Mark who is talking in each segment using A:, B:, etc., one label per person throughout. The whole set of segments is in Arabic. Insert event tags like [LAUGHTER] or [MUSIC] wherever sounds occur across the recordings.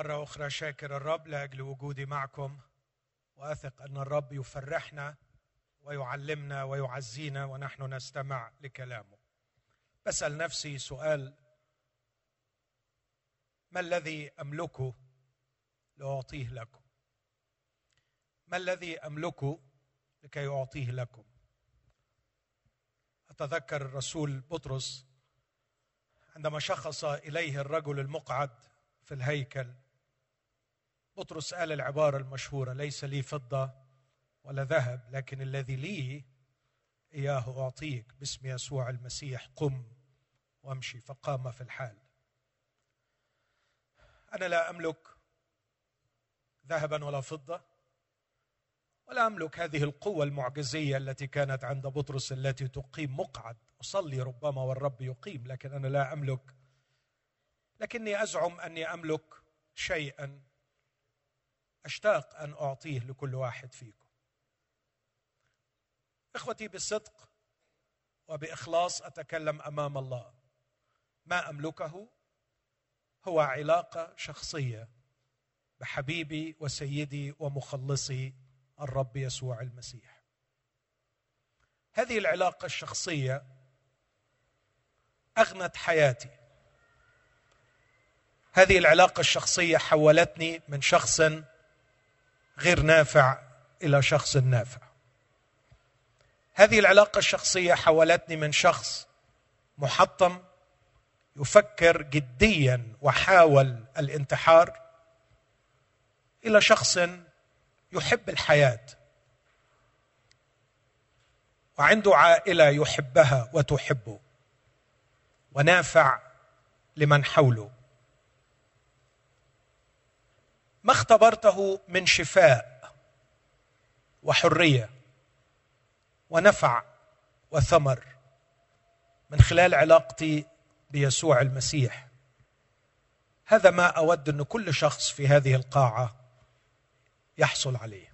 A: مرة أخرى شاكر الرب لأجل وجودي معكم وأثق أن الرب يفرحنا ويعلمنا ويعزينا ونحن نستمع لكلامه. بسأل نفسي سؤال ما الذي أملكه لأعطيه لكم؟ ما الذي أملكه لكي أعطيه لكم؟ أتذكر الرسول بطرس عندما شخص إليه الرجل المقعد في الهيكل. بطرس قال العبارة المشهورة ليس لي فضة ولا ذهب لكن الذي لي إياه أعطيك. باسم يسوع المسيح قم وامشي فقام في الحال. أنا لا أملك ذهبا ولا فضة ولا أملك هذه القوة المعجزية التي كانت عند بطرس التي تقيم مقعد. أصلي ربما والرب يقيم لكن أنا لا أملك. لكني أزعم أني أملك شيئا. أشتاق أن أعطيه لكل واحد فيكم. إخوتي بالصدق وبإخلاص أتكلم أمام الله. ما أملكه هو علاقة شخصية بحبيبي وسيدي ومخلصي الرب يسوع المسيح. هذه العلاقة الشخصية أغنت حياتي. هذه العلاقة الشخصية حولتني من شخص غير نافع إلى شخص نافع. هذه العلاقة الشخصية حولتني من شخص محطم يفكر جديا وحاول الانتحار إلى شخص يحب الحياة وعنده عائلة يحبها وتحبه ونافع لمن حوله. ما اختبرته من شفاء وحرية ونفع وثمر من خلال علاقتي بيسوع المسيح. هذا ما أود أن كل شخص في هذه القاعة يحصل عليه.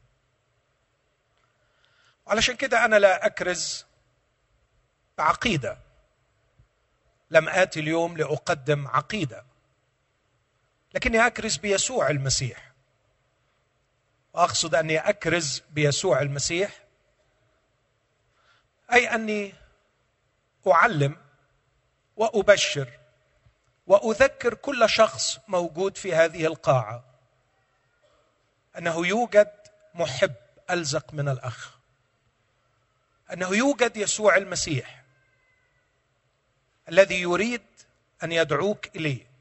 A: علشان كده أنا لا أكرز بعقيدة. لم آتي اليوم لأقدم عقيدة. لكني أكرز بيسوع المسيح. وأقصد أني أكرز بيسوع المسيح. أي أني أعلم وأبشر وأذكر كل شخص موجود في هذه القاعة. أنه يوجد محب ألزق من الأخ. أنه يوجد يسوع المسيح الذي يريد أن يدعوك إليه.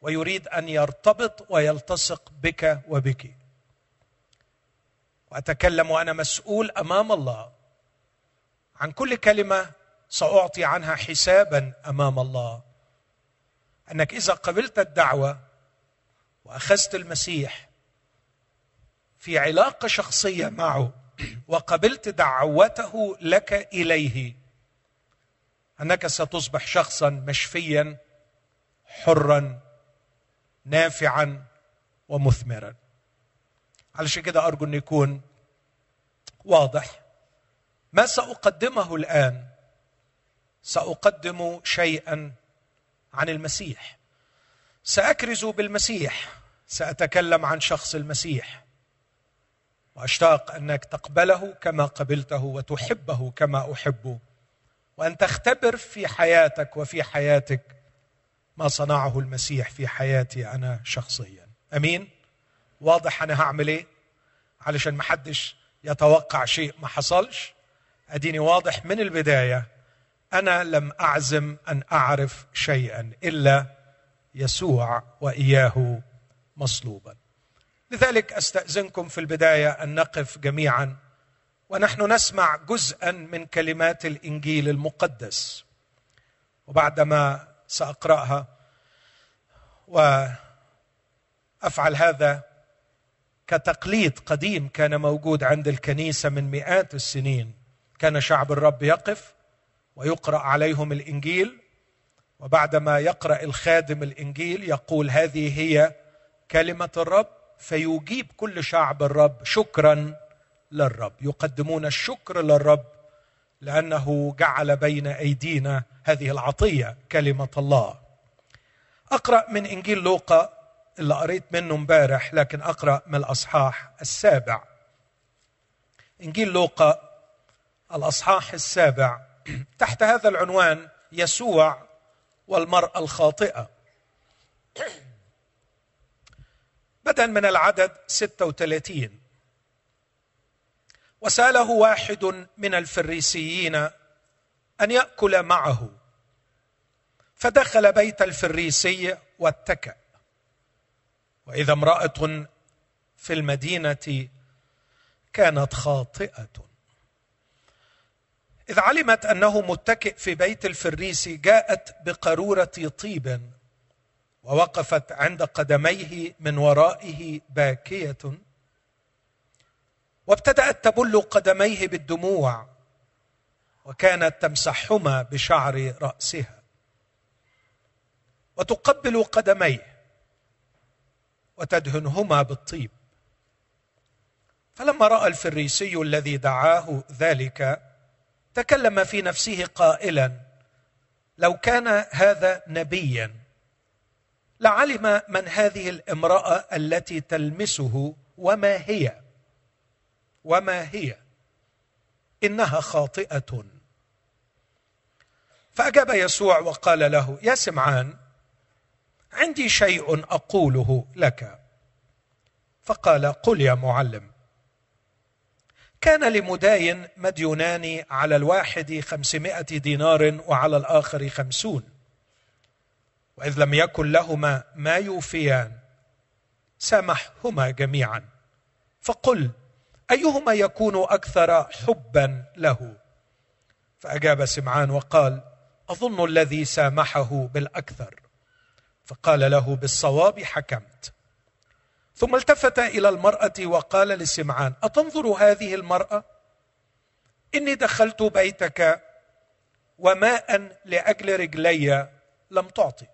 A: ويريد أن يرتبط ويلتصق بك وبك. وأتكلم وأنا مسؤول أمام الله. عن كل كلمة سأعطي عنها حسابا أمام الله. أنك إذا قبلت الدعوة وأخذت المسيح في علاقة شخصية معه وقبلت دعوته لك إليه أنك ستصبح شخصا مشفيا حرا نافعا ومثمرا. علشان كده أرجو أن يكون واضح. ما سأقدمه الآن؟ سأقدم شيئا عن المسيح. سأكرز بالمسيح. سأتكلم عن شخص المسيح. وأشتاق أنك تقبله كما قبلته وتحبه كما أحبه. وأن تختبر في حياتك وفي حياتك ما صنعه المسيح في حياتي أنا شخصيا. أمين؟ واضح أنا هعمل إيه؟ علشان ما حدش يتوقع شيء ما حصلش. أديني واضح من البداية. أنا لم أعزم أن أعرف شيئا إلا يسوع وإياه مصلوبا. لذلك أستأذنكم في البداية أن نقف جميعا ونحن نسمع جزءا من كلمات الإنجيل المقدس. وبعدما سأقرأها وأفعل هذا كتقليد قديم كان موجود عند الكنيسة من مئات السنين. كان شعب الرب يقف ويقرأ عليهم الإنجيل وبعدما يقرأ الخادم الإنجيل يقول هذه هي كلمة الرب فيجيب كل شعب الرب شكرا للرب. يقدمون الشكر للرب لأنه جعل بين أيدينا هذه العطية كلمة الله. أقرأ من إنجيل لوقا اللي قريت منه امبارح لكن أقرأ من الأصحاح السابع. إنجيل لوقا الأصحاح السابع. [CLEARS THROAT] تحت هذا العنوان يسوع والمرأة الخاطئة. [CLEARS THROAT] بدءا من العدد 36 وساله واحد من الفريسيين أن يأكل معه فدخل بيت الفريسي واتكأ. وإذا امرأة في المدينة كانت خاطئة. إذ علمت أنه متكئ في بيت الفريسي جاءت بقاروره طيب ووقفت عند قدميه من ورائه باكية. وابتدأت تبل قدميه بالدموع وكانت تمسحهما بشعر رأسها. وتقبل قدميه وتدهنهما بالطيب. فلما رأى الفريسي الذي دعاه ذلك تكلم في نفسه قائلا لو كان هذا نبيا لعلم من هذه الامرأة التي تلمسه وما هي؟ وما هي؟ إنها خاطئة. فأجاب يسوع وقال له يا سمعان عندي شيء أقوله لك. فقال قل يا معلم. كان لمداين مديونان على الواحد خمسمائة دينار وعلى الآخر خمسون. وإذ لم يكن لهما ما يوفيان سامحهما جميعا. فقل أيهما يكون أكثر حبا له؟ فأجاب سمعان وقال أظن الذي سامحه بالأكثر. فقال له بالصواب حكمت. ثم التفت إلى المرأة وقال لسمعان أتنظر هذه المرأة؟ إني دخلت بيتك وماء لأجل رجلي لم تعطي.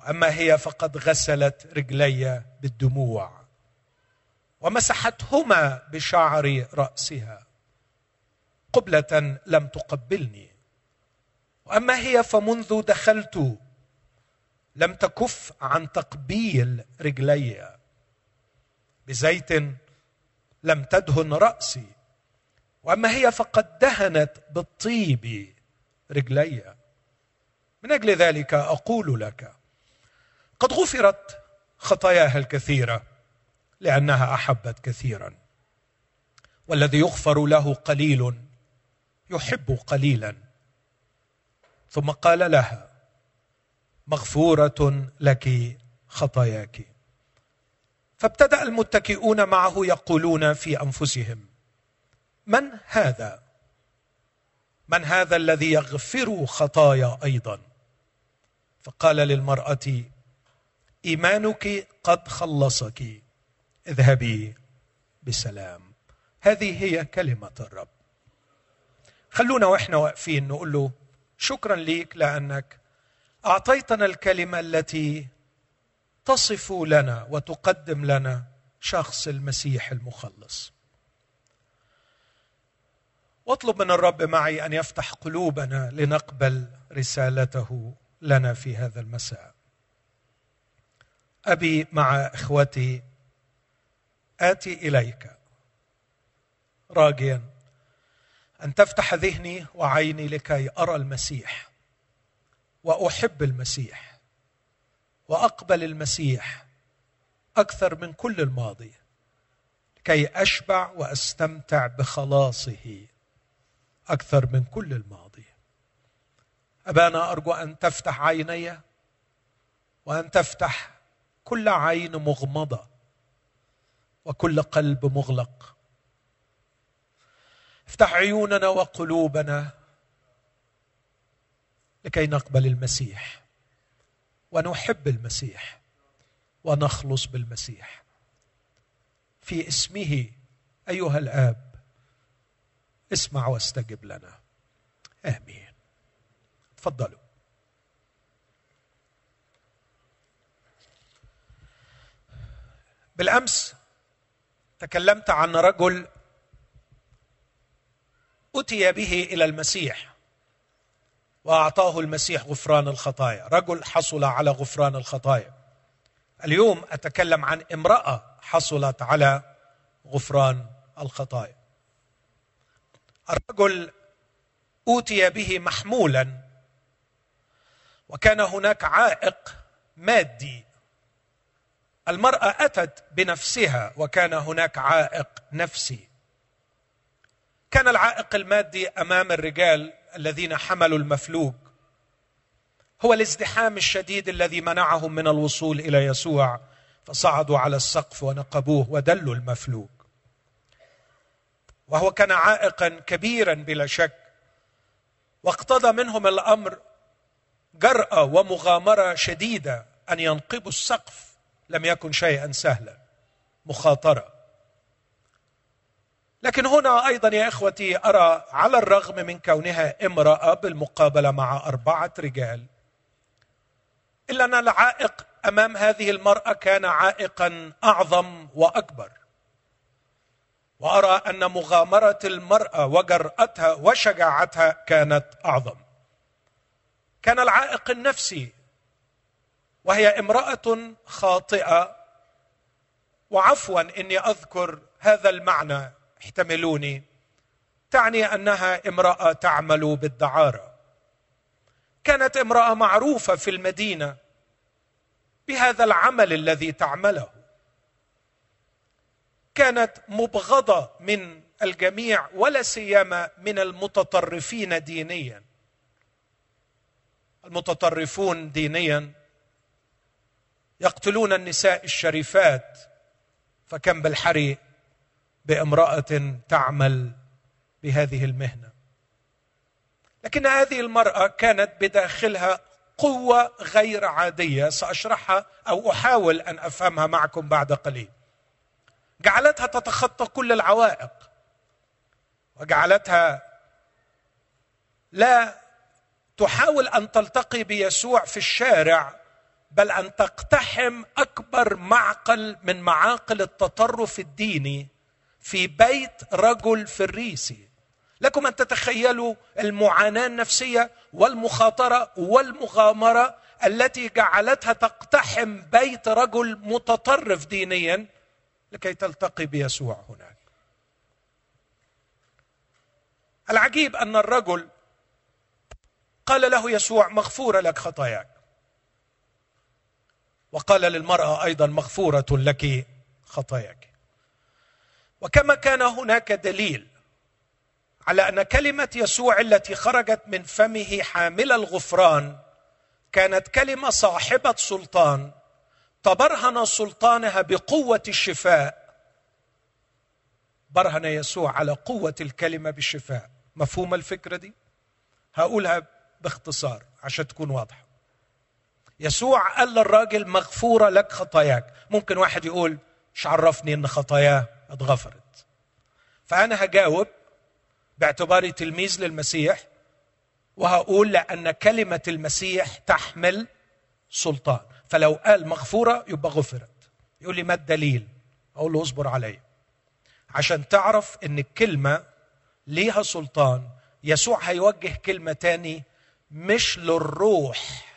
A: وأما هي فقد غسلت رجلي بالدموع. ومسحتهما بشعر رأسها. قبلة لم تقبلني. وأما هي فمنذ دخلت لم تكف عن تقبيل رجلي. بزيت لم تدهن رأسي. وأما هي فقد دهنت بالطيب رجلي. من أجل ذلك أقول لك قد غفرت خطاياها الكثيرة. لأنها أحبت كثيرا. والذي يغفر له قليل يحب قليلا. ثم قال لها مغفورة لك خطاياك. فابتدأ المتكئون معه يقولون في أنفسهم من هذا؟ من هذا الذي يغفر خطايا أيضا؟ فقال للمرأة إيمانك قد خلصك. اذهبي بسلام. هذه هي كلمة الرب. خلونا وإحنا واقفين نقول له شكرا ليك لأنك أعطيتنا الكلمة التي تصف لنا وتقدم لنا شخص المسيح المخلص. واطلب من الرب معي أن يفتح قلوبنا لنقبل رسالته لنا في هذا المساء. أبي مع إخوتي آتي إليك. راجيا أن تفتح ذهني وعيني لكي أرى المسيح وأحب المسيح وأقبل المسيح أكثر من كل الماضي كي أشبع وأستمتع بخلاصه أكثر من كل الماضي. أبانا أرجو أن تفتح عيني وأن تفتح كل عين مغمضة وكل قلب مغلق. افتح عيوننا وقلوبنا لكي نقبل المسيح ونحب المسيح ونخلص بالمسيح. في اسمه أيها الآب اسمع واستجب لنا. آمين. تفضلوا. بالأمس تكلمت عن رجل أتي به إلى المسيح وأعطاه المسيح غفران الخطايا. رجل حصل على غفران الخطايا. اليوم أتكلم عن امرأة حصلت على غفران الخطايا. الرجل اوتي به محمولا وكان هناك عائق مادي المرأة أتت بنفسها وكان هناك عائق نفسي. كان العائق المادي أمام الرجال الذين حملوا المفلوج. هو الازدحام الشديد الذي منعهم من الوصول إلى يسوع فصعدوا على السقف ونقبوه ودلوا المفلوج. وهو كان عائقا كبيرا بلا شك. واقتضى منهم الأمر جرأة ومغامرة شديدة أن ينقبوا السقف. لم يكن شيئا سهلا مخاطرة. لكن هنا أيضا يا إخوتي أرى على الرغم من كونها امرأة بالمقابلة مع أربعة رجال إلا أن العائق أمام هذه المرأة كان عائقا أعظم وأكبر. وأرى أن مغامرة المرأة وجرأتها وشجاعتها كانت أعظم. كان العائق النفسي وهي امرأة خاطئة. وعفوا إني أذكر هذا المعنى. احتملوني. تعني أنها امرأة تعمل بالدعارة. كانت امرأة معروفة في المدينة بهذا العمل الذي تعمله. كانت مبغضة من الجميع ولا سيما من المتطرفين دينيا. المتطرفون دينيا يقتلون النساء الشريفات فكم بالحري بامرأة تعمل بهذه المهنة. لكن هذه المرأة كانت بداخلها قوة غير عادية سأشرحها أو أحاول أن أفهمها معكم بعد قليل. جعلتها تتخطى كل العوائق وجعلتها لا تحاول أن تلتقي بيسوع في الشارع بل أن تقتحم أكبر معقل من معاقل التطرف الديني في بيت رجل فريسي. لكم أن تتخيلوا المعاناة النفسية والمخاطرة والمغامرة التي جعلتها تقتحم بيت رجل متطرف دينيا لكي تلتقي بيسوع هناك. العجيب أن الرجل قال له يسوع مغفورة لك خطاياك. وقال للمرأة أيضا مغفورة لك خطاياك. وكما كان هناك دليل على أن كلمة يسوع التي خرجت من فمه حامله الغفران كانت كلمة صاحبة سلطان تبرهن سلطانها بقوة الشفاء. برهن يسوع على قوة الكلمة بالشفاء. مفهوم الفكرة دي؟ هقولها باختصار عشان تكون واضحة. يسوع قال للراجل مغفورة لك خطاياك. ممكن واحد يقول مش عرفني إن خطاياه اتغفرت. فأنا هجاوب باعتباري تلميذ للمسيح وهقول لأن كلمة المسيح تحمل سلطان. فلو قال مغفورة يبقى غفرت. يقول لي ما الدليل؟ أقول له اصبر علي. عشان تعرف إن الكلمة ليها سلطان يسوع هيوجه كلمة تاني مش للروح.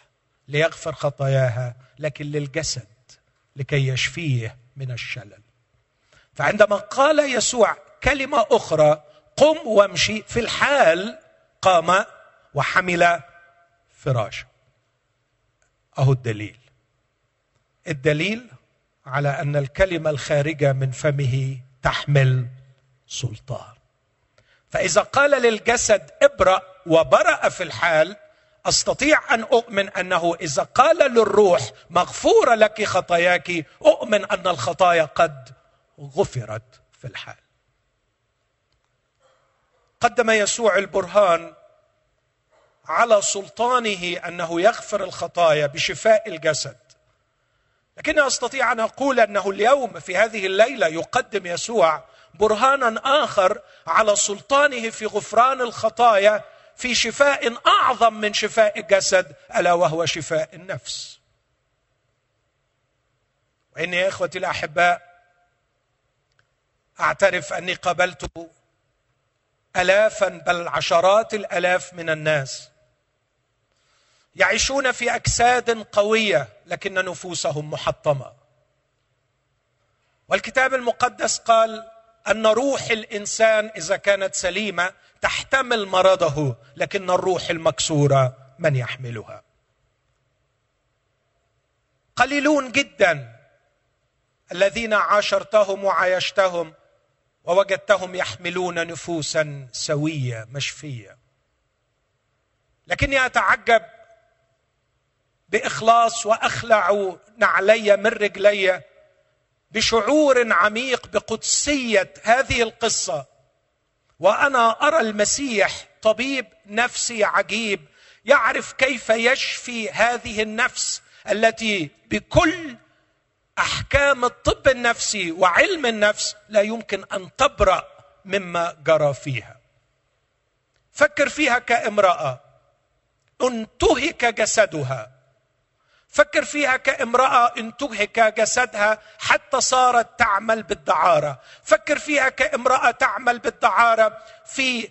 A: ليغفر خطاياها لكن للجسد لكي يشفيه من الشلل. فعندما قال يسوع كلمة أخرى قم وامشي في الحال قام وحمل فراشه. أهو الدليل. الدليل على أن الكلمة الخارجة من فمه تحمل سلطان. فإذا قال للجسد ابرأ وبرأ في الحال أستطيع أن أؤمن أنه إذا قال للروح مغفورة لك خطاياك أؤمن أن الخطايا قد غفرت في الحال. قدم يسوع البرهان على سلطانه أنه يغفر الخطايا بشفاء الجسد. لكني أستطيع أن أقول أنه اليوم في هذه الليلة يقدم يسوع برهانا آخر على سلطانه في غفران الخطايا في شفاء أعظم من شفاء الجسد ألا وهو شفاء النفس. وإني يا إخوتي الأحباء أعترف أني قابلت الافا بل عشرات الألاف من الناس يعيشون في أجساد قوية لكن نفوسهم محطمة. والكتاب المقدس قال أن روح الإنسان إذا كانت سليمة تحتمل مرضه لكن الروح المكسورة من يحملها. قليلون جدا الذين عاشرتهم وعايشتهم ووجدتهم يحملون نفوسا سوية مشفية. لكني أتعجب بإخلاص وأخلع نعلي من رجلي بشعور عميق بقدسية هذه القصة. وأنا أرى المسيح طبيب نفسي عجيب يعرف كيف يشفي هذه النفس التي بكل أحكام الطب النفسي وعلم النفس لا يمكن أن تبرأ مما جرى فيها. فكر فيها كامرأة. انتهك جسدها. فكر فيها كامرأة انتهك جسدها حتى صارت تعمل بالدعارة. فكر فيها كامرأة تعمل بالدعارة في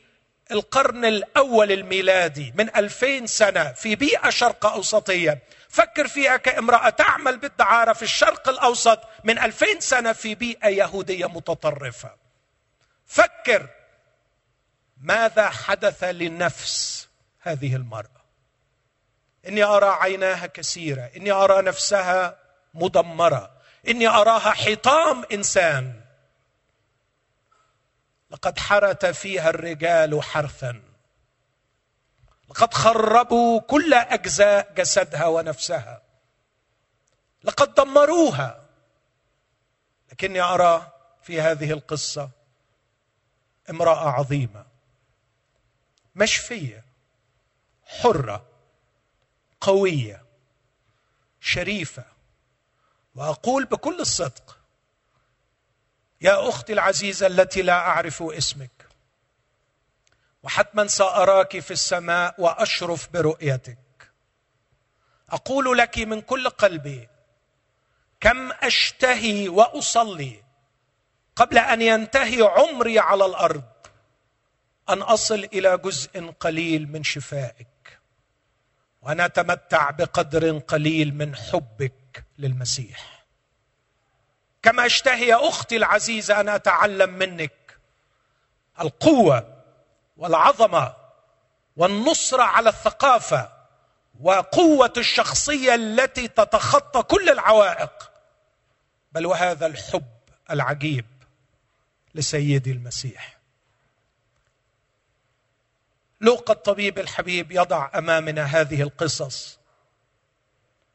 A: القرن الأول الميلادي من ألفين سنة في بيئة شرق أوسطية. فكر فيها كامرأة تعمل بالدعارة في الشرق الأوسط من ألفين سنة في بيئة يهودية متطرفة. فكر ماذا حدث للنفس هذه المرأة. إني أرى عيناها كثيرة. إني أرى نفسها مدمرة. إني أراها حطام إنسان. لقد حرث فيها الرجال حرثا. لقد خربوا كل أجزاء جسدها ونفسها. لقد دمروها. لكني أرى في هذه القصة امرأة عظيمة مشفية حرة. قوية شريفة. وأقول بكل الصدق يا أختي العزيزة التي لا أعرف اسمك وحتما سأراك في السماء وأشرف برؤيتك. أقول لك من كل قلبي كم أشتهي وأصلي قبل أن ينتهي عمري على الأرض أن أصل إلى جزء قليل من شفائك. ونتمتع بقدر قليل من حبك للمسيح. كما اشتهي يا أختي العزيزة أن أتعلم منك القوة والعظمة والنصره على الثقافة وقوة الشخصية التي تتخطى كل العوائق. بل وهذا الحب العجيب لسيدي المسيح. لوقا الطبيب الحبيب يضع أمامنا هذه القصص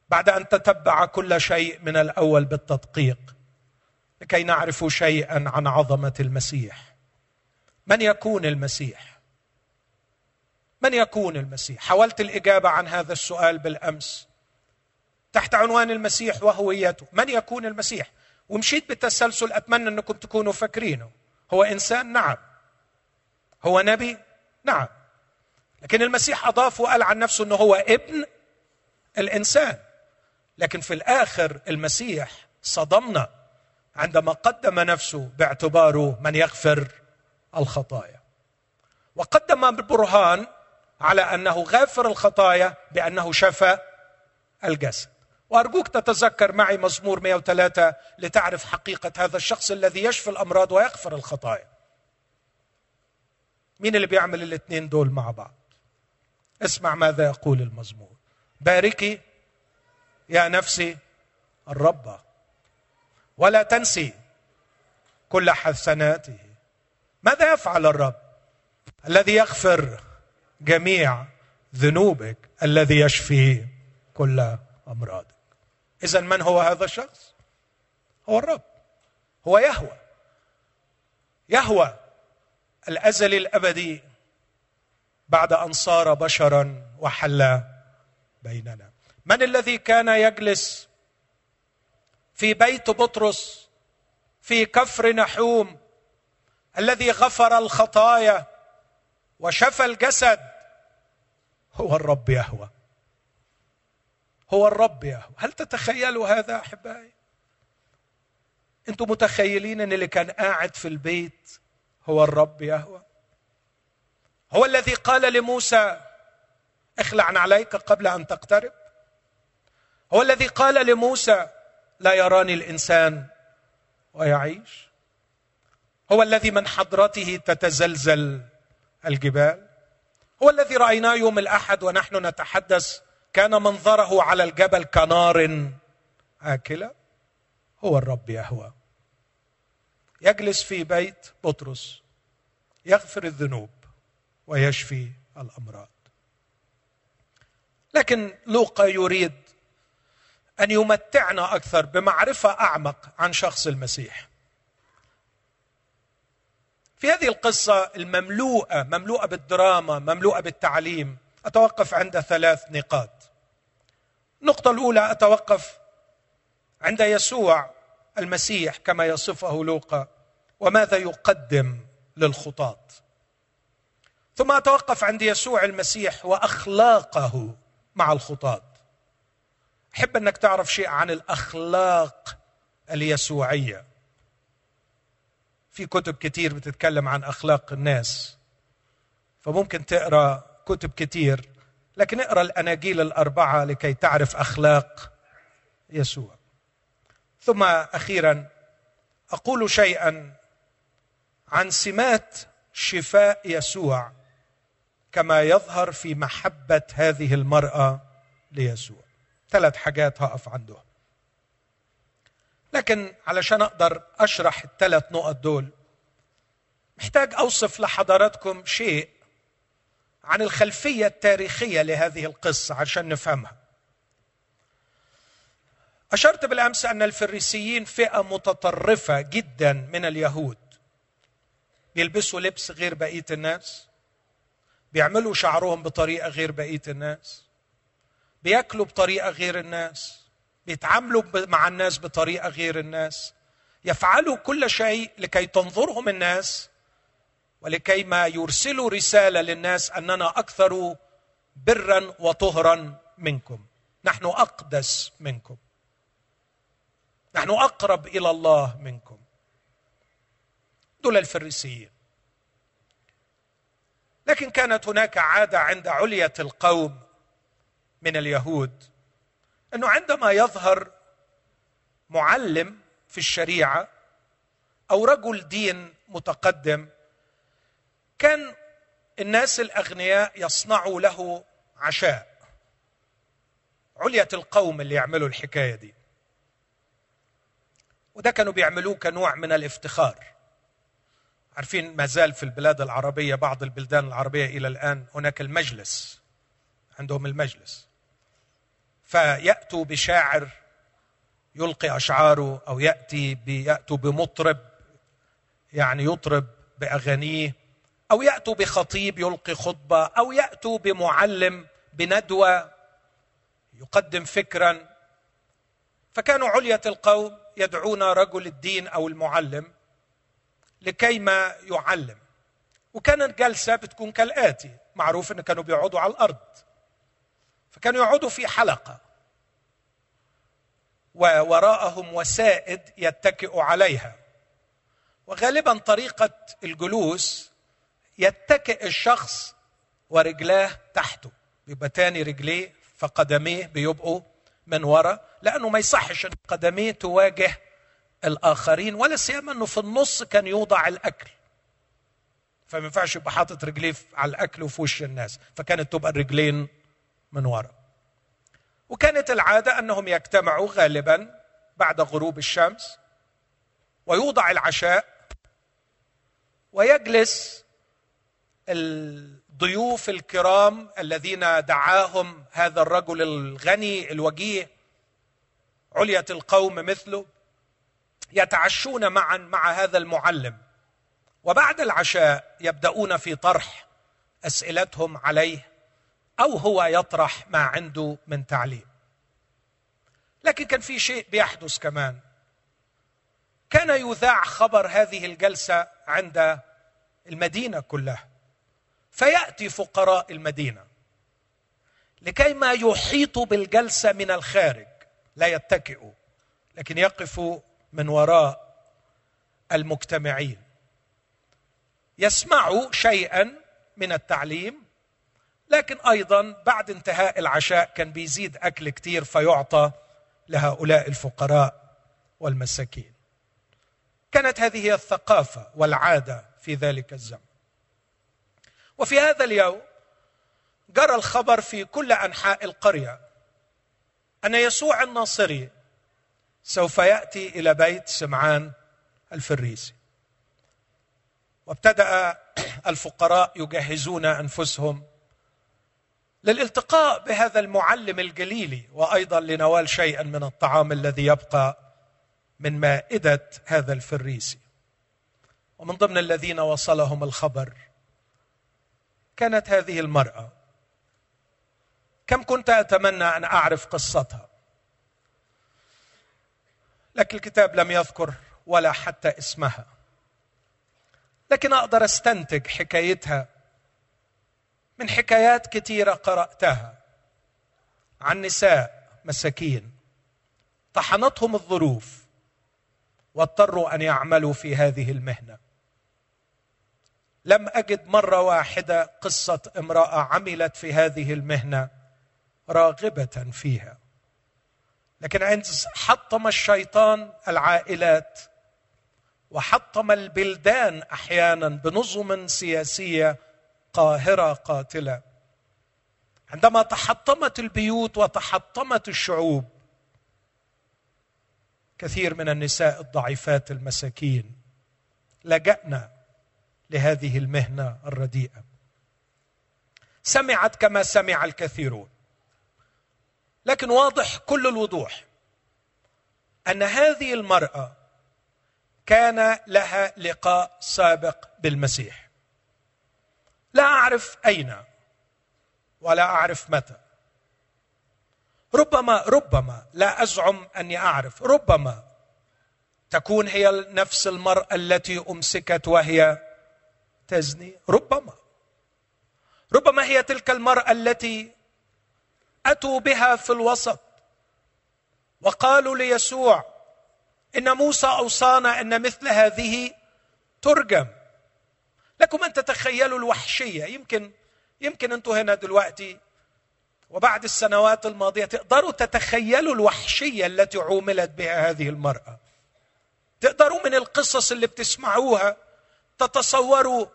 A: بعد أن تتبع كل شيء من الأول بالتدقيق لكي نعرف شيئا عن عظمة المسيح. من يكون المسيح؟ من يكون المسيح؟ حاولت الإجابة عن هذا السؤال بالأمس. تحت عنوان المسيح وهويته من يكون المسيح؟ ومشيت بالتسلسل أتمنى أنكم تكونوا فاكرينه. هو إنسان؟ نعم. هو نبي؟ نعم. لكن المسيح أضاف وقال عن نفسه إنه هو ابن الإنسان. لكن في الآخر المسيح صدمنا عندما قدم نفسه باعتباره من يغفر الخطايا. وقدم برهان على أنه غافر الخطايا بأنه شفى الجسد. وأرجوك تتذكر معي مزمور 103 لتعرف حقيقة هذا الشخص الذي يشفي الأمراض ويغفر الخطايا. مين اللي بيعمل الاثنين دول مع بعض؟ اسمع ماذا يقول المزمور. باركي يا نفسي الرب. ولا تنسي كل حسناته. ماذا يفعل الرب الذي يغفر جميع ذنوبك الذي يشفي كل أمراضك؟ إذا من هو هذا الشخص؟ هو الرب. هو يهوى. يهوى الأزلي الأبدي. بعد أن صار بشرا وحل بيننا. من الذي كان يجلس في بيت بطرس في كفر نحوم الذي غفر الخطايا وشفى الجسد هو الرب يهوى. هو الرب يهوى. هل تتخيلوا هذا أحبائي؟ أنتم متخيلين أن اللي كان قاعد في البيت هو الرب يهوى؟ هو الذي قال لموسى اخلع عليك قبل أن تقترب. هو الذي قال لموسى لا يراني الإنسان ويعيش. هو الذي من حضرته تتزلزل الجبال. هو الذي رأيناه يوم الأحد ونحن نتحدث كان منظره على الجبل كنار آكلة. هو الرب يهوى. يجلس في بيت بطرس يغفر الذنوب. ويشفي الأمراض. لكن لوقا يريد أن يمتعنا أكثر بمعرفة أعمق عن شخص المسيح. في هذه القصة المملوءة مملوءة بالدراما مملوءة بالتعليم أتوقف عند ثلاث نقاط. النقطة الأولى أتوقف عند يسوع المسيح كما يصفه لوقا. وماذا يقدم للخطاة ثم أتوقف عند يسوع المسيح وأخلاقه مع الخطاة. أحب أنك تعرف شيء عن الأخلاق اليسوعية. في كتب كتير بتتكلم عن أخلاق الناس فممكن تقرأ كتب كتير لكن اقرأ الأناجيل الأربعة لكي تعرف أخلاق يسوع. ثم أخيرا أقول شيئا عن سمات شفاء يسوع. كما يظهر في محبة هذه المرأة ليسوع. ثلاث حاجات هقف عندهم لكن علشان أقدر أشرح الثلاث نقط دول محتاج أوصف لحضراتكم شيء عن الخلفية التاريخية لهذه القصة عشان نفهمها. أشرت بالأمس أن الفريسيين فئة متطرفة جدا من اليهود. بيلبسوا لبس غير بقية الناس. بيعملوا شعرهم بطريقة غير بقية الناس. بياكلوا بطريقة غير الناس. بيتعاملوا مع الناس بطريقة غير الناس. يفعلوا كل شيء لكي تنظرهم الناس ولكي ما يرسلوا رسالة للناس أننا أكثر برا وطهرا منكم. نحن أقدس منكم. نحن أقرب إلى الله منكم. دول الفريسيين. لكن كانت هناك عادة عند علية القوم من اليهود أنه عندما يظهر معلم في الشريعة أو رجل دين متقدم كان الناس الأغنياء يصنعوا له عشاء. علية القوم اللي يعملوا الحكاية دي. وده كانوا بيعملوه كنوع من الافتخار. عارفين ما زال في البلاد العربية بعض البلدان العربية إلى الآن هناك المجلس عندهم المجلس. فيأتوا بشاعر يلقي أشعاره أو يأتي يأتوا بمطرب يعني يطرب بأغانيه أو يأتوا بخطيب يلقي خطبة أو يأتوا بمعلم بندوة يقدم فكرا. فكانوا عليه القوم يدعون رجل الدين أو المعلم لكي ما يعلم. وكانت الجلسة بتكون كالآتي معروف إن كانوا بيقعدوا على الأرض. فكانوا يقعدوا في حلقة. ووراءهم وسائد يتكئ عليها. وغالبا طريقة الجلوس يتكئ الشخص ورجلاه تحته. بيبقى تاني رجليه فقدميه بيبقوا من وراء لأنه ما يصحش إن قدميه تواجه الآخرين ولا سيما إنه في النص كان يوضع الأكل. فما ينفعش يبقى حاطط رجليه على الأكل وفي وش الناس. فكانت تبقى الرجلين من وراء وكانت العادة أنهم يجتمعوا غالبا بعد غروب الشمس ويوضع العشاء ويجلس الضيوف الكرام الذين دعاهم هذا الرجل الغني الوجيه علية القوم مثله. يتعشون معا مع هذا المعلم. وبعد العشاء يبدأون في طرح أسئلتهم عليه أو هو يطرح ما عنده من تعليم. لكن كان في شيء بيحدث كمان. كان يذاع خبر هذه الجلسة عند المدينة كلها. فيأتي فقراء المدينة لكي ما يحيطوا بالجلسة من الخارج. لا يتكئوا لكن يقفوا من وراء المجتمعين. يسمعوا شيئا من التعليم لكن أيضا بعد انتهاء العشاء كان بيزيد أكل كتير فيعطى لهؤلاء الفقراء والمساكين. كانت هذه هي الثقافة والعادة في ذلك الزمن. وفي هذا اليوم جرى الخبر في كل أنحاء القرية أن يسوع الناصري سوف يأتي إلى بيت سمعان الفريسي. وابتدأ الفقراء يجهزون أنفسهم للالتقاء بهذا المعلم الجليلي وأيضا لنوال شيئا من الطعام الذي يبقى من مائدة هذا الفريسي. ومن ضمن الذين وصلهم الخبر كانت هذه المرأة. كم كنت أتمنى أن أعرف قصتها؟ لكن الكتاب لم يذكر ولا حتى اسمها. لكن أقدر أستنتج حكايتها من حكايات كثيرة قرأتها عن نساء مساكين. طحنتهم الظروف واضطروا أن يعملوا في هذه المهنة. لم أجد مرة واحدة قصة امرأة عملت في هذه المهنة راغبة فيها. لكن عند حطم الشيطان العائلات وحطم البلدان أحيانا بنظم سياسية قاهرة قاتلة. عندما تحطمت البيوت وتحطمت الشعوب كثير من النساء الضعيفات المساكين لجأنا لهذه المهنة الرديئة. سمعت كما سمع الكثيرون. لكن واضح كل الوضوح أن هذه المرأة كان لها لقاء سابق بالمسيح. لا أعرف أين ولا أعرف متى. ربما ربما لا أزعم أني أعرف. ربما تكون هي نفس المرأة التي أمسكت وهي تزني. ربما. ربما هي تلك المرأة التي أتوا بها في الوسط. وقالوا ليسوع إن موسى أوصانا أن مثل هذه ترجم. لكم أن تتخيلوا الوحشية. يمكن يمكن أنتم هنا دلوقتي وبعد السنوات الماضية تقدروا تتخيلوا الوحشية التي عوملت بها هذه المرأة. تقدروا من القصص اللي بتسمعوها تتصوروا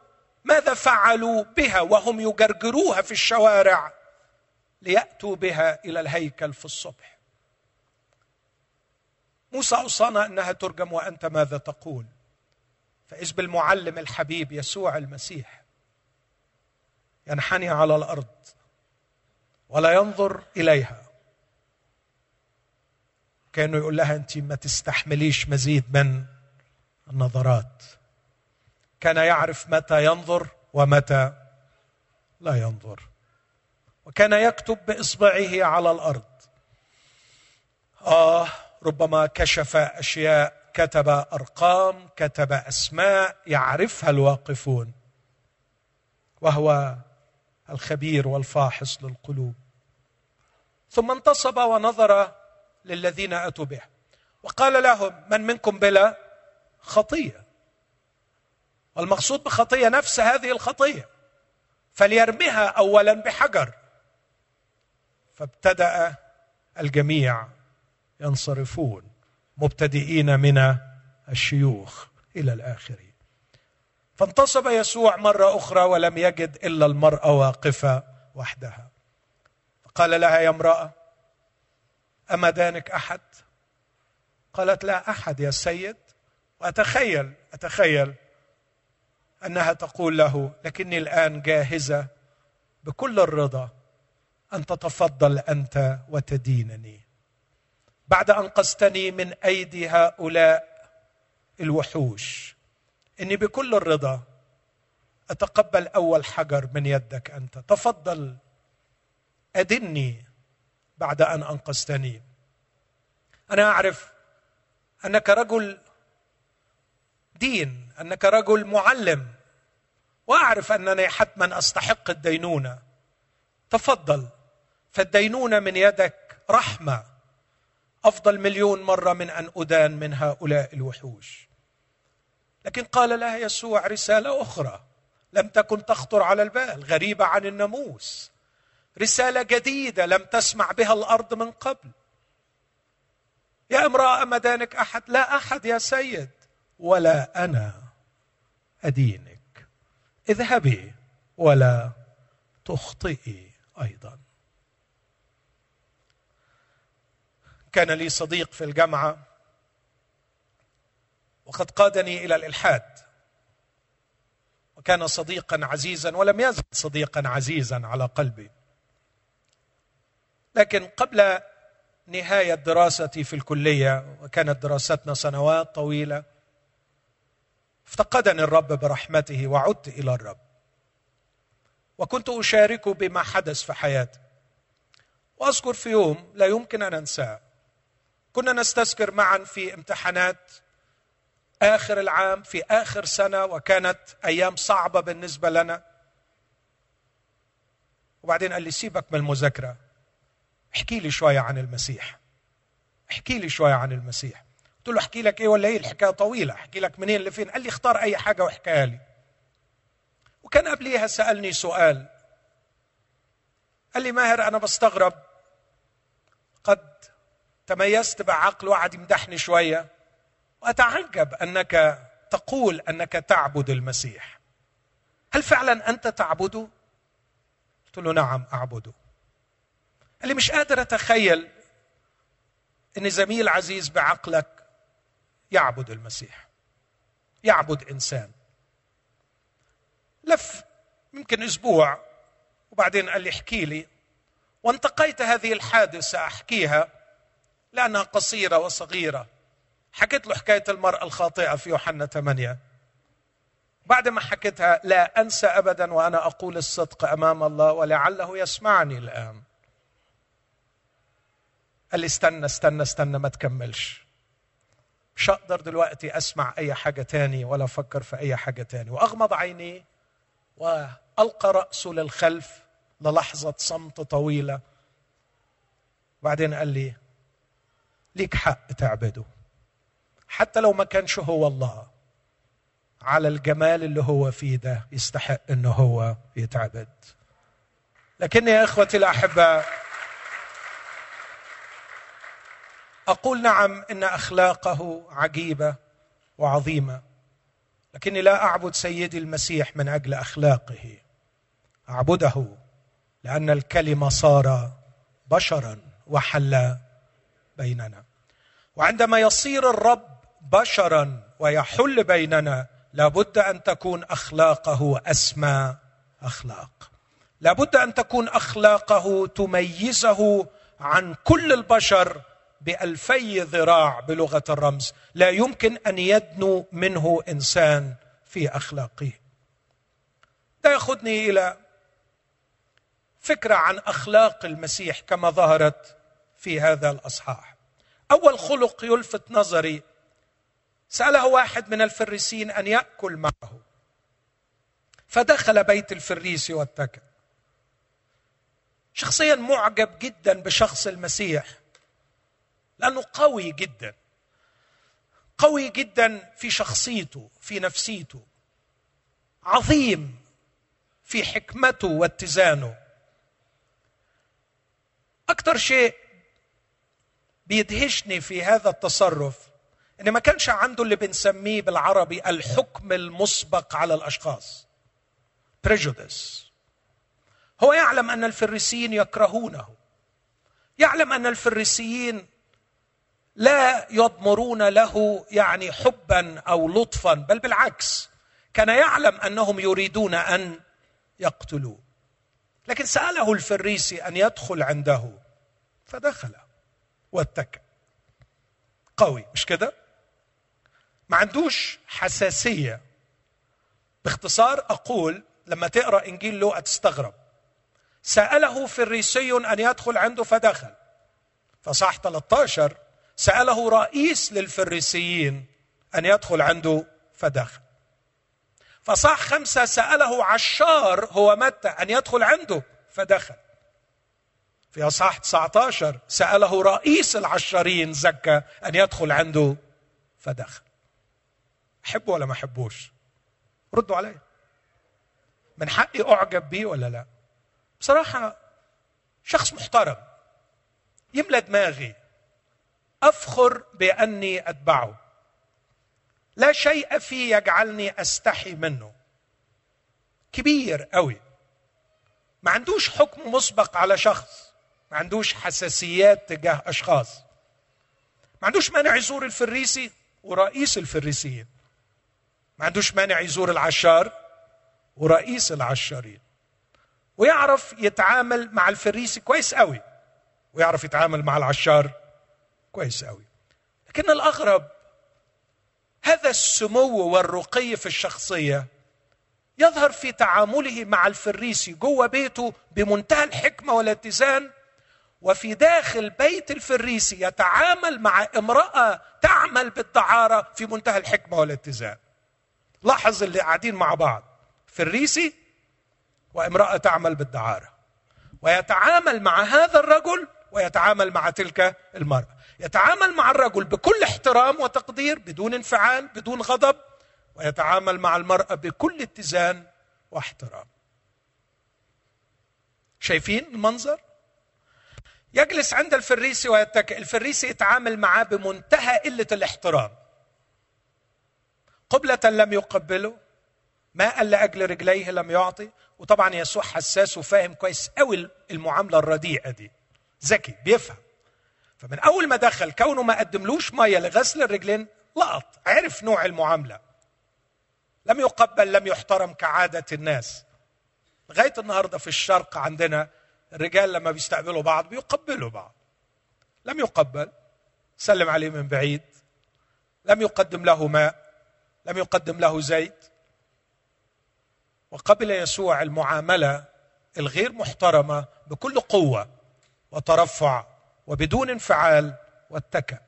A: ماذا فعلوا بها وهم يجرجروها في الشوارع. ليأتوا بها إلى الهيكل في الصبح. موسى أوصانا أنها ترجم وأنت ماذا تقول؟ فإذ بالمعلم الحبيب يسوع المسيح ينحني على الأرض ولا ينظر إليها. كأنه يقول لها أنت ما تستحمليش مزيد من النظرات. كان يعرف متى ينظر ومتى لا ينظر. وكان يكتب بإصبعه على الأرض. آه ربما كشف أشياء كتب أرقام كتب أسماء يعرفها الواقفون. وهو الخبير والفاحص للقلوب. ثم انتصب ونظر للذين أتوا به. وقال لهم من منكم بلا خطية؟ والمقصود بخطية نفس هذه الخطية. فليرمها اولا بحجر. فابتدأ الجميع ينصرفون مبتدئين من الشيوخ إلى الاخرين فانتصب يسوع مرة أخرى ولم يجد إلا المرأة واقفة وحدها. فقال لها يا امرأة أما دانك أحد؟ قالت لا أحد يا سيد. وأتخيل أتخيل أنها تقول له لكني الآن جاهزة بكل الرضا أن تتفضل أنت وتدينني. بعد انقذتني من أيدي هؤلاء الوحوش إني بكل الرضا أتقبل أول حجر من يدك أنت. تفضل أدني بعد أن أنقذتني. أنا أعرف أنك رجل دين أنك رجل معلم وأعرف أنني حتما أستحق الدينونة. تفضل. فالدينونه من يدك رحمة. أفضل مليون مرة من أن أدان من هؤلاء الوحوش. لكن قال لها يسوع رسالة أخرى. لم تكن تخطر على البال غريبة عن الناموس. رسالة جديدة لم تسمع بها الأرض من قبل. يا امرأة مدانك أحد؟ لا أحد يا سيد ولا أنا. أدينك. اذهبي ولا تخطئي أيضا. كان لي صديق في الجامعة وقد قادني إلى الإلحاد. وكان صديقا عزيزا ولم يزل صديقا عزيزا على قلبي. لكن قبل نهاية دراستي في الكلية وكانت دراستنا سنوات طويلة افتقدني الرب برحمته وعدت إلى الرب. وكنت اشاركه بما حدث في حياتي. وأذكر في يوم لا يمكن أن أنساه. كنا نستذكر معا في امتحانات آخر العام في آخر سنة وكانت أيام صعبة بالنسبة لنا. وبعدين قال لي سيبك من المذاكرة احكي لي شوية عن المسيح احكي لي شوية عن المسيح. قلت له احكي لك إيه ولا إيه؟ الحكاية طويلة احكي لك منين لفين. قال لي اختار أي حاجة واحكيها لي. وكان قبليها سألني سؤال. قال لي ماهر أنا بستغرب تميزت بعقل وقعد يمدحني شوية. واتعجب أنك تقول أنك تعبد المسيح. هل فعلا أنت تعبده؟ قلت له نعم أعبده. قال لي مش قادر أتخيل إن زميل عزيز بعقلك يعبد المسيح يعبد إنسان. لف يمكن أسبوع وبعدين قال لي احكي لي وانتقيت هذه الحادثة أحكيها. لانها قصيرة وصغيرة. حكيت له حكاية المرأة الخاطئة في يوحنا 8 بعد ما حكيتها لا أنسى ابدا وأنا أقول الصدق أمام الله ولعله يسمعني الآن. قال لي استنى استنى استنى ما تكملش. مش هقدر دلوقتي أسمع أي حاجة تاني ولا أفكر في أي حاجة تاني. وأغمض عيني وألقى رأسه للخلف للحظة صمت طويلة. بعدين قال لي ليك حق تعبده. حتى لو ما كانش هو الله على الجمال اللي هو فيه ده يستحق إنه هو يتعبد. لكن يا إخوتي الاحباء أقول نعم إن أخلاقه عجيبة وعظيمة لكني لا أعبد سيدي المسيح من أجل أخلاقه. أعبده لأن الكلمة صار بشرا وحل بيننا. وعندما يصير الرب بشرا ويحل بيننا لابد أن تكون أخلاقه أسمى أخلاق. لابد أن تكون أخلاقه تميزه عن كل البشر بألفي ذراع بلغة الرمز. لا يمكن أن يدنو منه إنسان في أخلاقه. ده ياخذني إلى فكرة عن أخلاق المسيح كما ظهرت في هذا الأصحاح. أول خلق يلفت نظري. سأله واحد من الفريسين أن يأكل معه. فدخل بيت الفريسي واتكى شخصيا معجب جدا بشخص المسيح. لأنه قوي جدا. قوي جدا في شخصيته في نفسيته. عظيم في حكمته واتزانه. أكثر شيء بيدهشني في هذا التصرف. إن ما كانش عنده اللي بنسميه بالعربي الحكم المسبق على الأشخاص. Prejudice. هو يعلم أن الفريسيين يكرهونه. يعلم أن الفريسيين لا يضمرون له يعني حبا أو لطفا بل بالعكس كان يعلم أنهم يريدون أن يقتلوه. لكن سأله الفريسي أن يدخل عنده فدخل واتكى قوي مش كده؟ ما عندوش حساسية. باختصار أقول لما تقرأ إنجيل لوقا تستغرب. سأله فريسي أن يدخل عنده فدخل. فصح 13 سأله رئيس للفريسيين أن يدخل عنده فدخل. فصح خمسة سأله عشار هو متى أن يدخل عنده فدخل. في أصحاح 19 سأله رئيس العشارين زكى أن يدخل عنده فدخل. أحبه ولا ما أحبوش؟ ردوا علي من حقي أعجب بيه ولا لا؟ بصراحة شخص محترم يملى دماغي. أفخر بأني أتبعه. لا شيء فيه يجعلني أستحي منه. كبير قوي. ما عندوش حكم مسبق على شخص. ما عندوش حساسيات تجاه أشخاص. ما عندوش مانع يزور الفريسي ورئيس الفريسيين. ما عندوش مانع يزور العشار ورئيس العشارين. ويعرف يتعامل مع الفريسي كويس قوي. ويعرف يتعامل مع العشار كويس قوي. لكن الأغرب هذا السمو والرقي في الشخصية يظهر في تعامله مع الفريسي جوه بيته بمنتهى الحكمة والاتزان وفي داخل بيت الفريسي يتعامل مع امرأة تعمل بالدعارة في منتهى الحكمة والاتزان. لاحظ اللي قاعدين مع بعض. فريسي وامرأة تعمل بالدعارة. ويتعامل مع هذا الرجل ويتعامل مع تلك المرأة. يتعامل مع الرجل بكل احترام وتقدير بدون انفعال بدون غضب. ويتعامل مع المرأة بكل اتزان واحترام. شايفين المنظر؟ يجلس عند الفريسي ويتكئ الفريسي يتعامل معاه بمنتهى قلة الاحترام. قبلة لم يقبله ماء لأجل رجليه لم يعطي وطبعا يسوع حساس وفاهم كويس قوي المعاملة الرديئة دي. ذكي بيفهم. فمن أول ما دخل كونه ما قدملوش مية لغسل الرجلين لقط عرف نوع المعاملة. لم يقبل لم يحترم كعادة الناس. لغاية النهاردة في الشرق عندنا الرجال لما بيستقبلوا بعض بيقبلوا بعض. لم يقبل سلم عليه من بعيد. لم يقدم له ماء لم يقدم له زيت. وقبل يسوع المعاملة الغير محترمة بكل قوة وترفع وبدون انفعال واتكأ.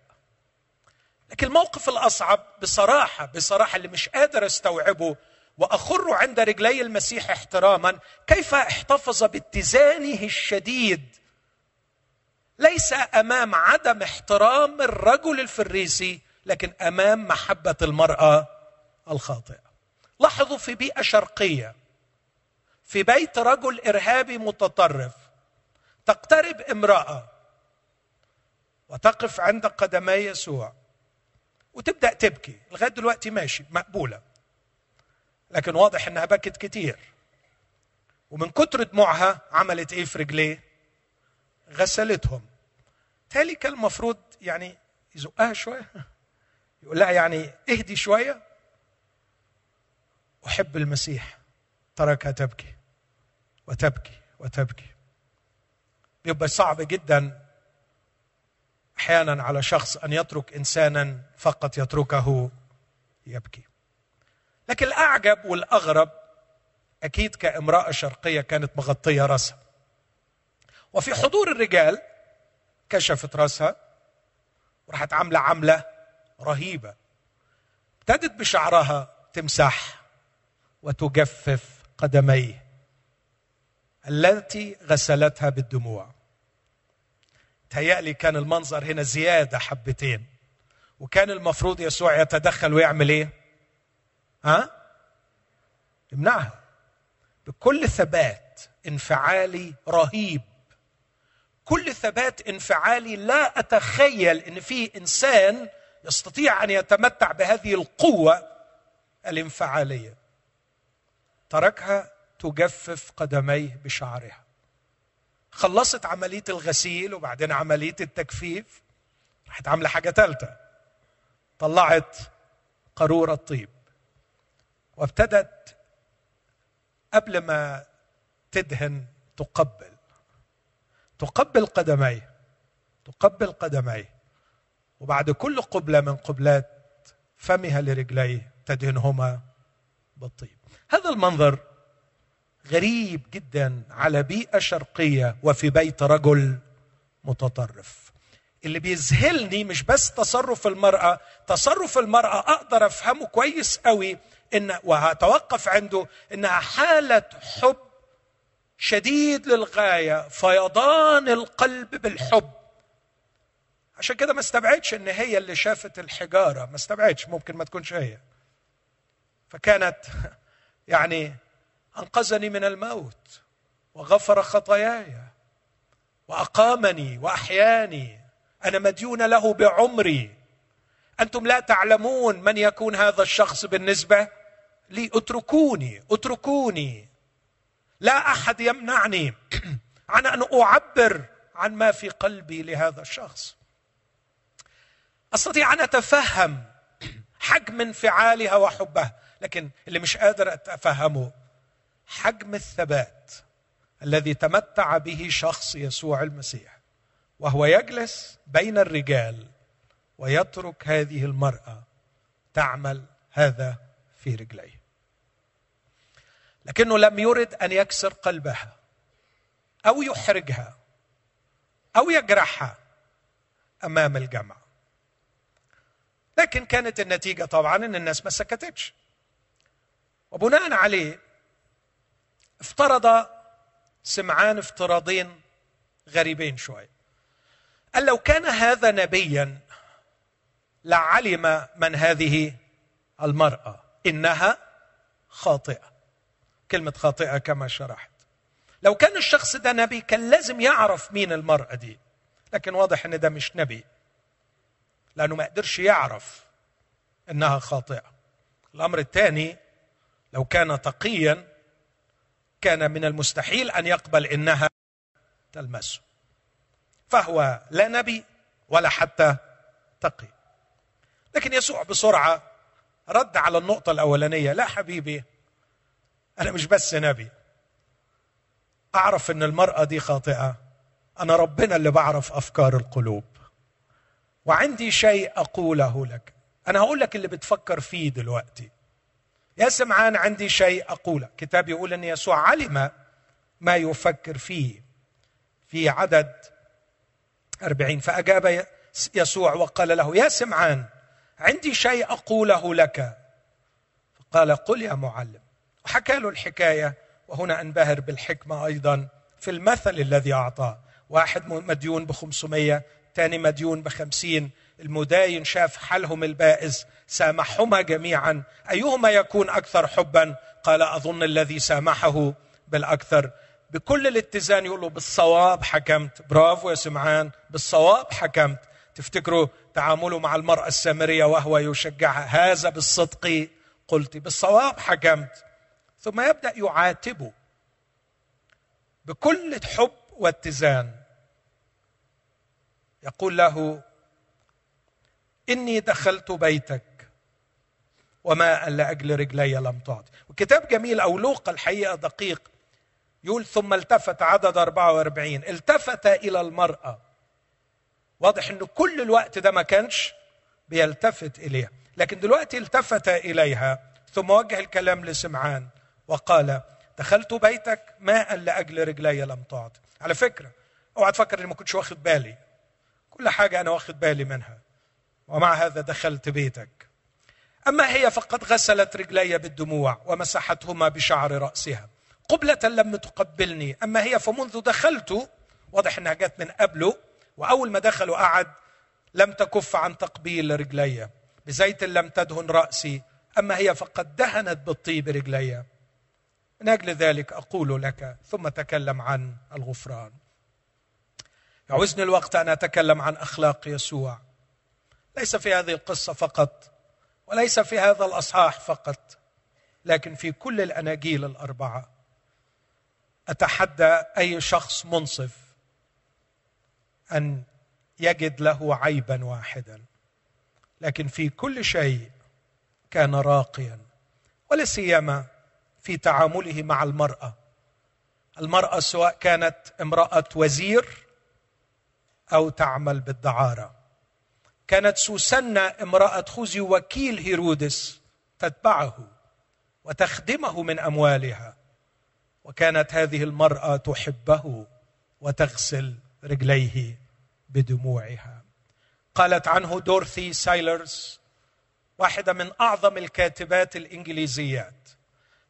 A: لكن الموقف الأصعب بصراحة بصراحة اللي مش قادر أستوعبه وأخر عند رجلي المسيح احتراما كيف احتفظ باتزانه الشديد؟ ليس أمام عدم احترام الرجل الفريسي لكن أمام محبة المرأة الخاطئة. لاحظوا في بيئة شرقية في بيت رجل إرهابي متطرف تقترب امرأة وتقف عند قدمي يسوع وتبدأ تبكي لغاية دلوقتي ماشي مقبولة. لكن واضح إنها بكت كتير. ومن كتر دموعها عملت إيه في رجليه؟ غسلتهم. تالي كان المفروض يعني يزقها شوية. يقول لها يعني اهدي شوية. أحب المسيح. تركها تبكي. وتبكي وتبكي. بيبقى صعب جدا أحيانا على شخص أن يترك انسانا فقط يتركه يبكي. لكن الأعجب والأغرب أكيد كامرأة شرقية كانت مغطية راسها. وفي حضور الرجال كشفت راسها وراحت عاملة عمله رهيبة. ابتدت بشعرها تمسح وتجفف قدميه التي غسلتها بالدموع. تهيألي كان المنظر هنا زيادة حبتين وكان المفروض يسوع يتدخل ويعمل إيه؟ ها؟ يمنعها بكل ثبات انفعالي رهيب. كل ثبات انفعالي لا أتخيل إن في إنسان يستطيع أن يتمتع بهذه القوة الانفعالية. تركها تجفف قدميه بشعرها. خلصت عملية الغسيل وبعدين عملية التجفيف راحت عاملة حاجة ثالثه طلعت قارورة طيب وابتدت قبل ما تدهن تقبل. تقبل قدميه تقبل قدميه وبعد كل قبلة من قبلات فمها لرجليه تدهنهما بالطيب. هذا المنظر غريب جدا على بيئة شرقية وفي بيت رجل متطرف. اللي بيذهلني مش بس تصرف المرأة تصرف المرأة أقدر أفهمه كويس قوي ان وهتوقف عنده إنها حالة حب شديد للغاية فيضان القلب بالحب. عشان كده ما استبعدش إن هي اللي شافت الحجارة ما استبعدش ممكن ما تكونش هي. فكانت [LAUGHS] يعني أنقذني من الموت وغفر خطاياي وأقامني وأحياني. أنا مديون له بعمري. أنتم لا تعلمون من يكون هذا الشخص بالنسبة؟ لي أتركوني. اتركوني لا أحد يمنعني [CLEARS THROAT] عن أن أعبر عن ما في قلبي لهذا الشخص. أستطيع أن أتفهم [CLEARS THROAT] حجم انفعالها وحبها لكن اللي مش قادر أتفهمه حجم الثبات الذي تمتع به شخص يسوع المسيح وهو يجلس بين الرجال ويترك هذه المرأة تعمل هذا في رجليه. لكنه لم يرد أن يكسر قلبها أو يحرجها أو يجرحها أمام الجمع. لكن كانت النتيجة طبعا إن الناس ما سكتتش. وبناء عليه افترض سمعان افتراضين غريبين شوي. قال لو كان هذا نبيا لعلم من هذه المرأة إنها خاطئة. كلمة خاطئة كما شرحت. لو كان الشخص ده نبي كان لازم يعرف مين المرأة دي. لكن واضح إن ده مش نبي لأنه ما قدرش يعرف إنها خاطئة. الأمر الثاني لو كان تقيا كان من المستحيل أن يقبل إنها تلمسه. فهو لا نبي ولا حتى تقي. لكن يسوع بسرعة رد على النقطة الأولانية. لا حبيبي أنا مش بس نبي. أعرف إن المرأة دي خاطئة. أنا ربنا اللي بعرف أفكار القلوب. وعندي شيء أقوله لك. أنا هقول لك اللي بتفكر فيه دلوقتي. يا سمعان عندي شيء أقوله. كتاب يقول إن يسوع علم ما يفكر فيه في عدد أربعين. فأجاب يسوع وقال له يا سمعان عندي شيء أقوله لك. فقال قل يا معلم. وحكى له الحكاية وهنا انبهر بالحكمة أيضا في المثل الذي أعطاه. واحد مديون بخمسمية ثاني مديون بخمسين المداين شاف حالهم البائس سامحهما جميعا. أيهما يكون أكثر حبا؟ قال أظن الذي سامحه بالأكثر. بكل الاتزان يقول له بالصواب حكمت. برافو يا سمعان بالصواب حكمت. تفتكروا تعامله مع المرأة السامرية وهو يشجعها هذا بالصدق؟ قلت بالصواب حكمت. ثم يبدأ يعاتبه بكل حب واتزان. يقول له إني دخلت بيتك وماء لأجل رجلي لم تعطي وكتاب جميل أو لوقا الحقيقة دقيق. يقول ثم التفت عدد 44 التفت إلى المرأة. واضح أنه كل الوقت ده ما كانش بيلتفت إليها. لكن دلوقتي التفت إليها ثم وجه الكلام لسمعان. وقال دخلت بيتك ماء لأجل رجلي لم تعطي على فكرة أوعى تفكر إني ما كنتش واخد بالي. كل حاجة أنا واخد بالي منها. ومع هذا دخلت بيتك. أما هي فقد غسلت رجلي بالدموع ومسحتهما بشعر رأسها. قبلة لم تقبلني. أما هي فمنذ دخلت واضح أنها جت من قبله وأول ما دخل وقعد لم تكف عن تقبيل رجلي. بزيت لم تدهن رأسي. أما هي فقد دهنت بالطيب رجلي. من أجل ذلك أقول لك ثم تكلم عن الغفران. يعوزني الوقت أن أتكلم عن أخلاق يسوع. ليس في هذه القصة فقط وليس في هذا الأصحاح فقط لكن في كل الأناجيل الأربعة. أتحدى أي شخص منصف أن يجد له عيبا واحدا لكن في كل شيء كان راقيا ولا سيما في تعامله مع المرأة. المرأة سواء كانت امرأة وزير أو تعمل بالدعارة. كانت سوسنة امرأة خوذي وكيل هيرودس تتبعه وتخدمه من أموالها. وكانت هذه المرأة تحبه وتغسل رجليه بدموعها. قالت عنه دورثي سايلرز واحدة من أعظم الكاتبات الإنجليزيات.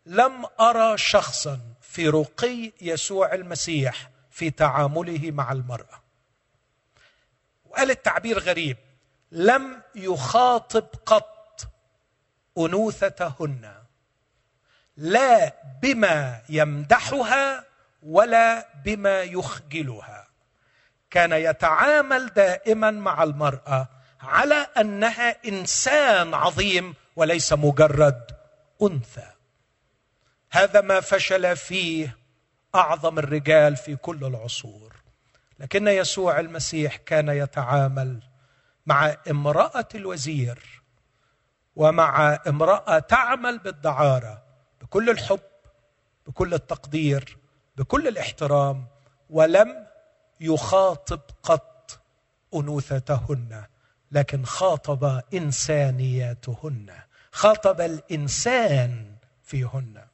A: لم أرى شخصا في رقي يسوع المسيح في تعامله مع المرأة. وقالت تعبير غريب. لم يخاطب قط أنوثتهن. لا بما يمدحها ولا بما يخجلها. كان يتعامل دائما مع المرأة على أنها إنسان عظيم وليس مجرد أنثى. هذا ما فشل فيه أعظم الرجال في كل العصور. لكن يسوع المسيح كان يتعامل مع امرأة الوزير ومع امرأة تعمل بالدعارة بكل الحب بكل التقدير بكل الاحترام ولم يخاطب قط أنوثتهن لكن خاطب إنسانياتهن خاطب الإنسان فيهن.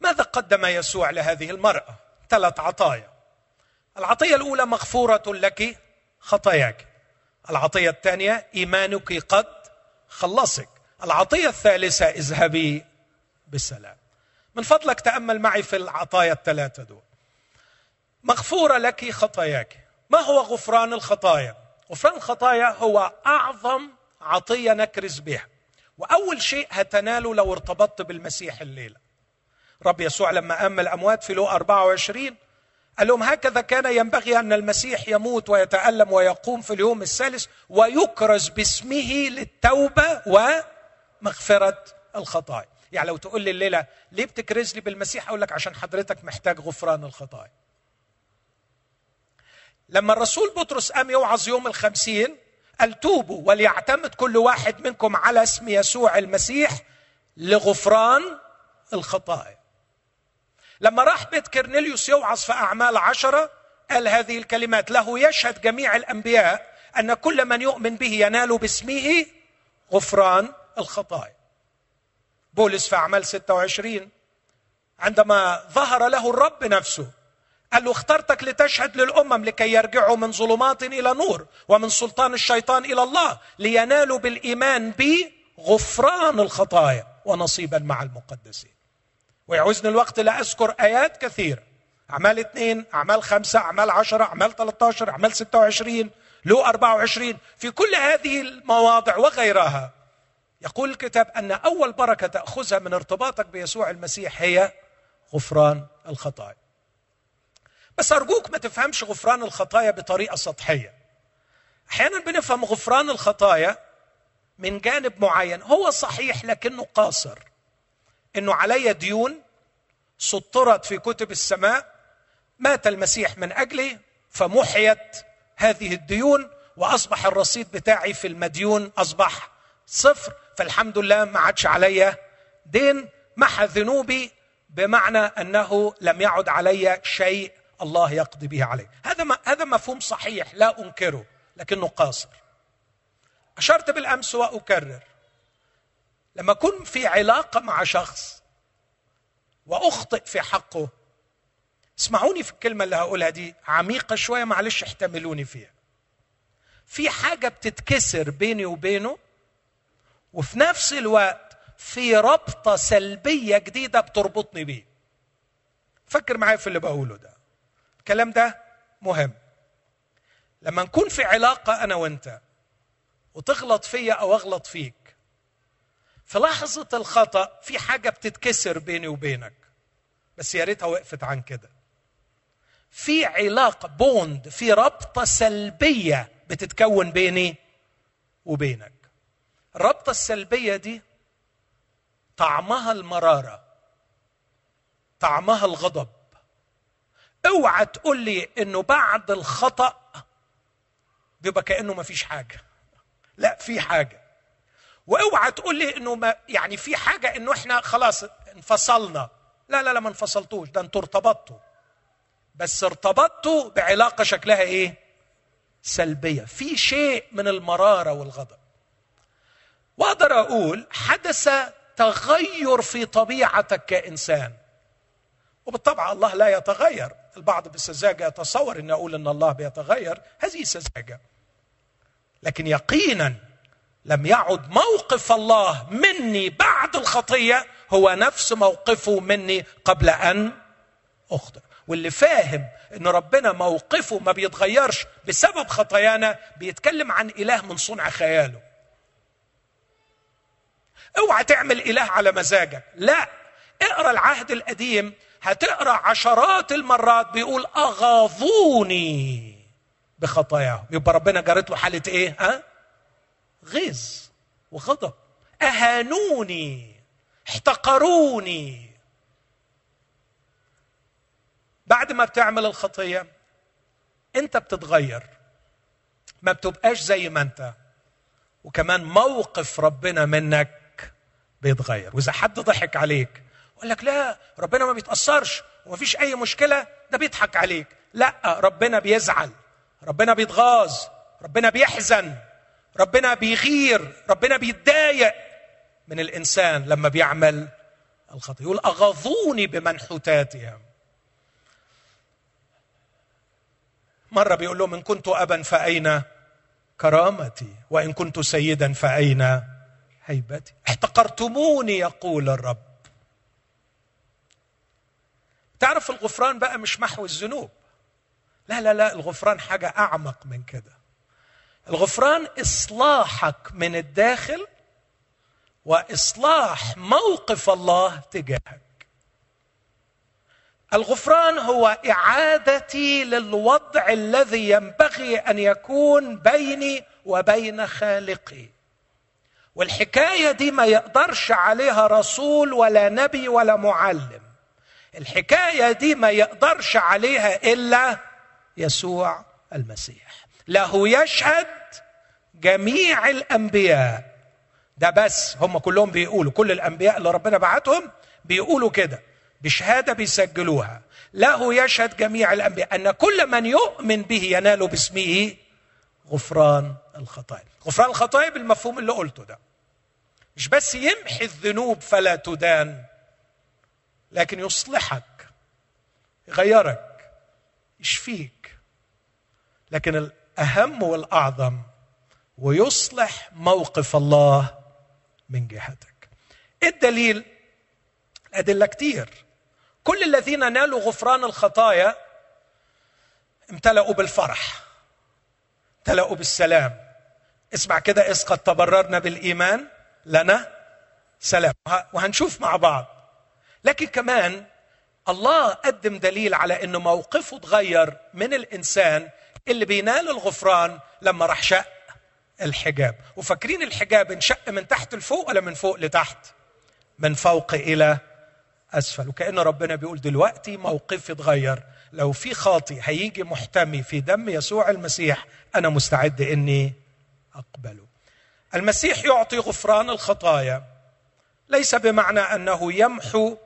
A: ماذا قدم يسوع لهذه المرأة؟ ثلاث عطايا. العطية الأولى مغفورة لك خطاياك. العطية الثانية إيمانك قد خلصك. العطية الثالثة اذهبي بالسلام. من فضلك تأمل معي في العطايا الثلاثة دول. مغفورة لك خطاياك. ما هو غفران الخطايا؟ غفران الخطايا هو أعظم عطية نكرز بها. وأول شيء هتناله لو ارتبطت بالمسيح الليلة. رب يسوع لما قام من الأموات في لو 24 قال لهم هكذا كان ينبغي أن المسيح يموت ويتألم ويقوم في اليوم الثالث ويكرز باسمه للتوبة ومغفرة الخطايا. يعني لو تقول لي الليلة ليه بتكرز لي بالمسيح؟ أقول لك عشان حضرتك محتاج غفران الخطايا. لما الرسول بطرس قام يوعظ يوم الخمسين قال توبوا وليعتمد كل واحد منكم على اسم يسوع المسيح لغفران الخطايا. لما راح بيت كرنيليوس يوعظ في أعمال عشرة قال هذه الكلمات له يشهد جميع الأنبياء أن كل من يؤمن به ينال باسمه غفران الخطايا. بولس في أعمال 26 عندما ظهر له الرب نفسه قال له اخترتك لتشهد للأمم لكي يرجعوا من ظلمات إلى نور ومن سلطان الشيطان إلى الله لينالوا بالإيمان بي غفران الخطايا ونصيبا مع المقدسين. ويعوزني الوقت لا اذكر آيات كثيره أعمال اثنين أعمال خمسة أعمال عشرة أعمال 13 أعمال 26 لو 24 في كل هذه المواضع وغيرها. يقول الكتاب أن أول بركة تأخذها من ارتباطك بيسوع المسيح هي غفران الخطايا. بس أرجوك ما تفهمش غفران الخطايا بطريقة سطحية. أحيانا بنفهم غفران الخطايا من جانب معين. هو صحيح لكنه قاصر. إنه علي ديون سطرت في كتب السماء مات المسيح من أجلي فمحيت هذه الديون وأصبح الرصيد بتاعي في المديون أصبح صفر فالحمد لله ما عادش علي دين محى ذنوبي بمعنى أنه لم يعد علي شيء الله يقضي به عليه. هذا هذا مفهوم صحيح لا أنكره لكنه قاصر. أشرت بالأمس وأكرر. لما أكون في علاقة مع شخص وأخطئ في حقه اسمعوني في الكلمة اللي هقولها دي عميقة شوية معلش احتملوني فيها. في حاجة بتتكسر بيني وبينه وفي نفس الوقت في ربطة سلبية جديدة بتربطني بيه. فكر معايا في اللي بقوله ده. الكلام ده مهم. لما نكون في علاقة أنا وأنت وتغلط فيا أو أغلط فيك في لحظة الخطأ في حاجة بتتكسر بيني وبينك. بس يا ريتها وقفت عن كده. في علاقه بوند في ربطة سلبية بتتكون بيني وبينك. الربطه السلبية دي طعمها المرارة طعمها الغضب. اوعى تقول لي إنه بعد الخطأ بيبقى كأنه ما فيش حاجة. لا في حاجة. واوعى تقول لي إنه ما يعني في حاجة إنه إحنا خلاص انفصلنا. لا لا لا ما انفصلتوش. ده أنتوا ارتبطتوا. بس ارتبطتوا بعلاقة شكلها إيه؟ سلبية. في شيء من المرارة والغضب. واقدر أقول حدث تغير في طبيعتك كإنسان. وبالطبع الله لا يتغير. البعض بالسذاجه يتصور إني أقول إن الله بيتغير. هذه سذاجة. لكن يقينا لم يعد موقف الله مني بعد الخطية هو نفس موقفه مني قبل أن أخطئ. واللي فاهم إن ربنا موقفه ما بيتغيرش بسبب خطايانا بيتكلم عن إله من صنع خياله. اوعى تعمل إله على مزاجك. لا اقرأ العهد القديم هتقرأ عشرات المرات بيقول أغاظوني بخطاياهم. يبقى ربنا جرت له حالة إيه؟ ها؟ غيظ وغضب. أهانوني احتقروني. بعد ما بتعمل الخطية أنت بتتغير. ما بتبقاش زي ما أنت. وكمان موقف ربنا منك بيتغير. وإذا حد ضحك عليك يقول لك لا ربنا ما بيتأثرش ومفيش أي مشكلة ده بيضحك عليك. لا ربنا بيزعل ربنا بيتغاظ ربنا بيحزن. ربنا بيغير ربنا بيتضايق من الإنسان لما بيعمل الخطيه يقول أغاظوني بمنحوتاتهم مرة بيقول لهم إن كنت أبا فأين كرامتي وإن كنت سيدا فأين هيبتي. احتقرتموني يقول الرب. تعرف الغفران بقى مش محو الذنوب. لا لا لا الغفران حاجة أعمق من كده. الغفران إصلاحك من الداخل وإصلاح موقف الله تجاهك. الغفران هو إعادتي للوضع الذي ينبغي أن يكون بيني وبين خالقي. والحكاية دي ما يقدرش عليها رسول ولا نبي ولا معلم. الحكاية دي ما يقدرش عليها إلا يسوع المسيح. له يشهد جميع الأنبياء. ده بس هم كلهم بيقولوا كل الأنبياء اللي ربنا بعتهم بيقولوا كده بشهادة بيسجلوها. له يشهد جميع الأنبياء. أن كل من يؤمن به ينال باسمه غفران الخطايا. غفران الخطايا بالمفهوم اللي قلته ده. مش بس يمحي الذنوب فلا تدان لكن يصلحك يغيرك يشفيك. لكن الأهم والأعظم ويصلح موقف الله من جهتك. إيه الدليل؟ ادله كتير. كل الذين نالوا غفران الخطايا امتلأوا بالفرح امتلأوا بالسلام. اسمع كده إذ قد تبررنا بالإيمان لنا سلام. وهنشوف مع بعض. لكن كمان الله قدم دليل على إنه موقفه اتغير من الإنسان اللي بينال الغفران لما راح شق الحجاب. وفاكرين الحجاب انشق من تحت لفوق ولا من فوق لتحت؟ من فوق إلى أسفل. وكأن ربنا بيقول دلوقتي موقفي اتغير. لو في خاطي هيجي محتمي في دم يسوع المسيح أنا مستعد إني أقبله. المسيح يعطي غفران الخطايا. ليس بمعنى أنه يمحو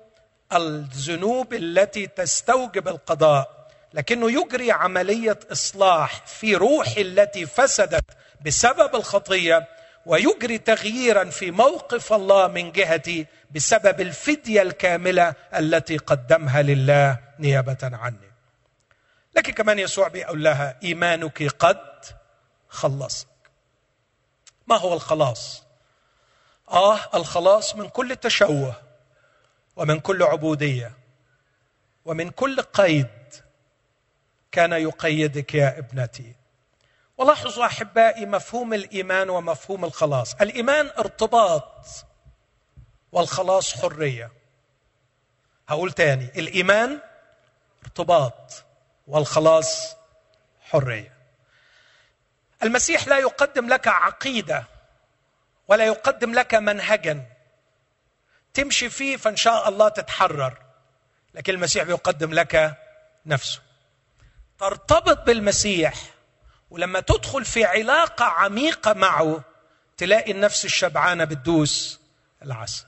A: الذنوب التي تستوجب القضاء. لكنه يجري عملية إصلاح في روحي التي فسدت بسبب الخطية ويجري تغييرا في موقف الله من جهتي بسبب الفدية الكاملة التي قدمها لله نيابة عني. لكن كمان يسوع بيقول لها إيمانك قد خلصك. ما هو الخلاص؟ آه الخلاص من كل تشوه ومن كل عبودية ومن كل قيد كان يقيدك يا ابنتي. ولاحظوا أحبائي مفهوم الإيمان ومفهوم الخلاص. الإيمان ارتباط والخلاص حرية. هقول تاني الإيمان ارتباط والخلاص حرية. المسيح لا يقدم لك عقيدة ولا يقدم لك منهجا. تمشي فيه فإن شاء الله تتحرر لكن المسيح بيقدم لك نفسه. ترتبط بالمسيح ولما تدخل في علاقة عميقة معه تلاقي النفس الشبعانة بتدوس العسل.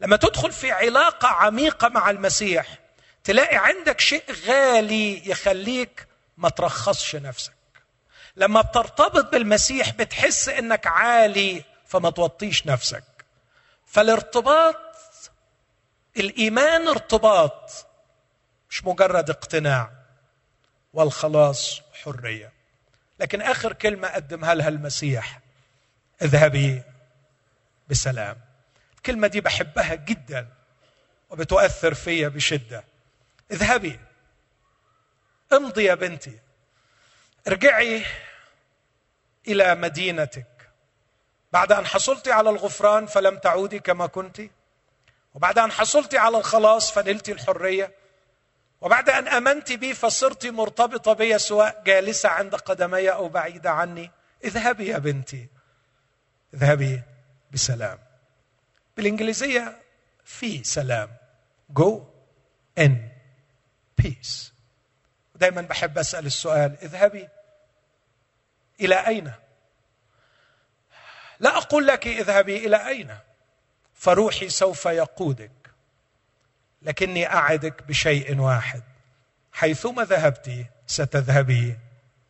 A: لما تدخل في علاقة عميقة مع المسيح تلاقي عندك شيء غالي يخليك ما ترخصش نفسك. لما بترتبط بالمسيح بتحس إنك عالي فما توطيش نفسك. فالارتباط الإيمان ارتباط مش مجرد اقتناع. والخلاص حرية. لكن آخر كلمة قدمها لها المسيح. اذهبي بسلام. الكلمة دي بحبها جدا وبتؤثر فيا بشدة. اذهبي. امضي يا بنتي. ارجعي إلى مدينتك. بعد أن حصلت على الغفران فلم تعودي كما كنت. وبعد أن حصلت على الخلاص فنلت الحرية. وبعد أن أمنت بي فصرت مرتبطة بي سواء جالسة عند قدمي أو بعيدة عني. اذهبي يا بنتي. اذهبي بسلام. بالإنجليزية في سلام. جو ان بيس دايما بحب أسأل السؤال اذهبي. إلى أين؟ لا أقول لك اذهبي إلى أين؟ فروحي سوف يقودك. لكني أعدك بشيء واحد. حيثما ذهبت ستذهبي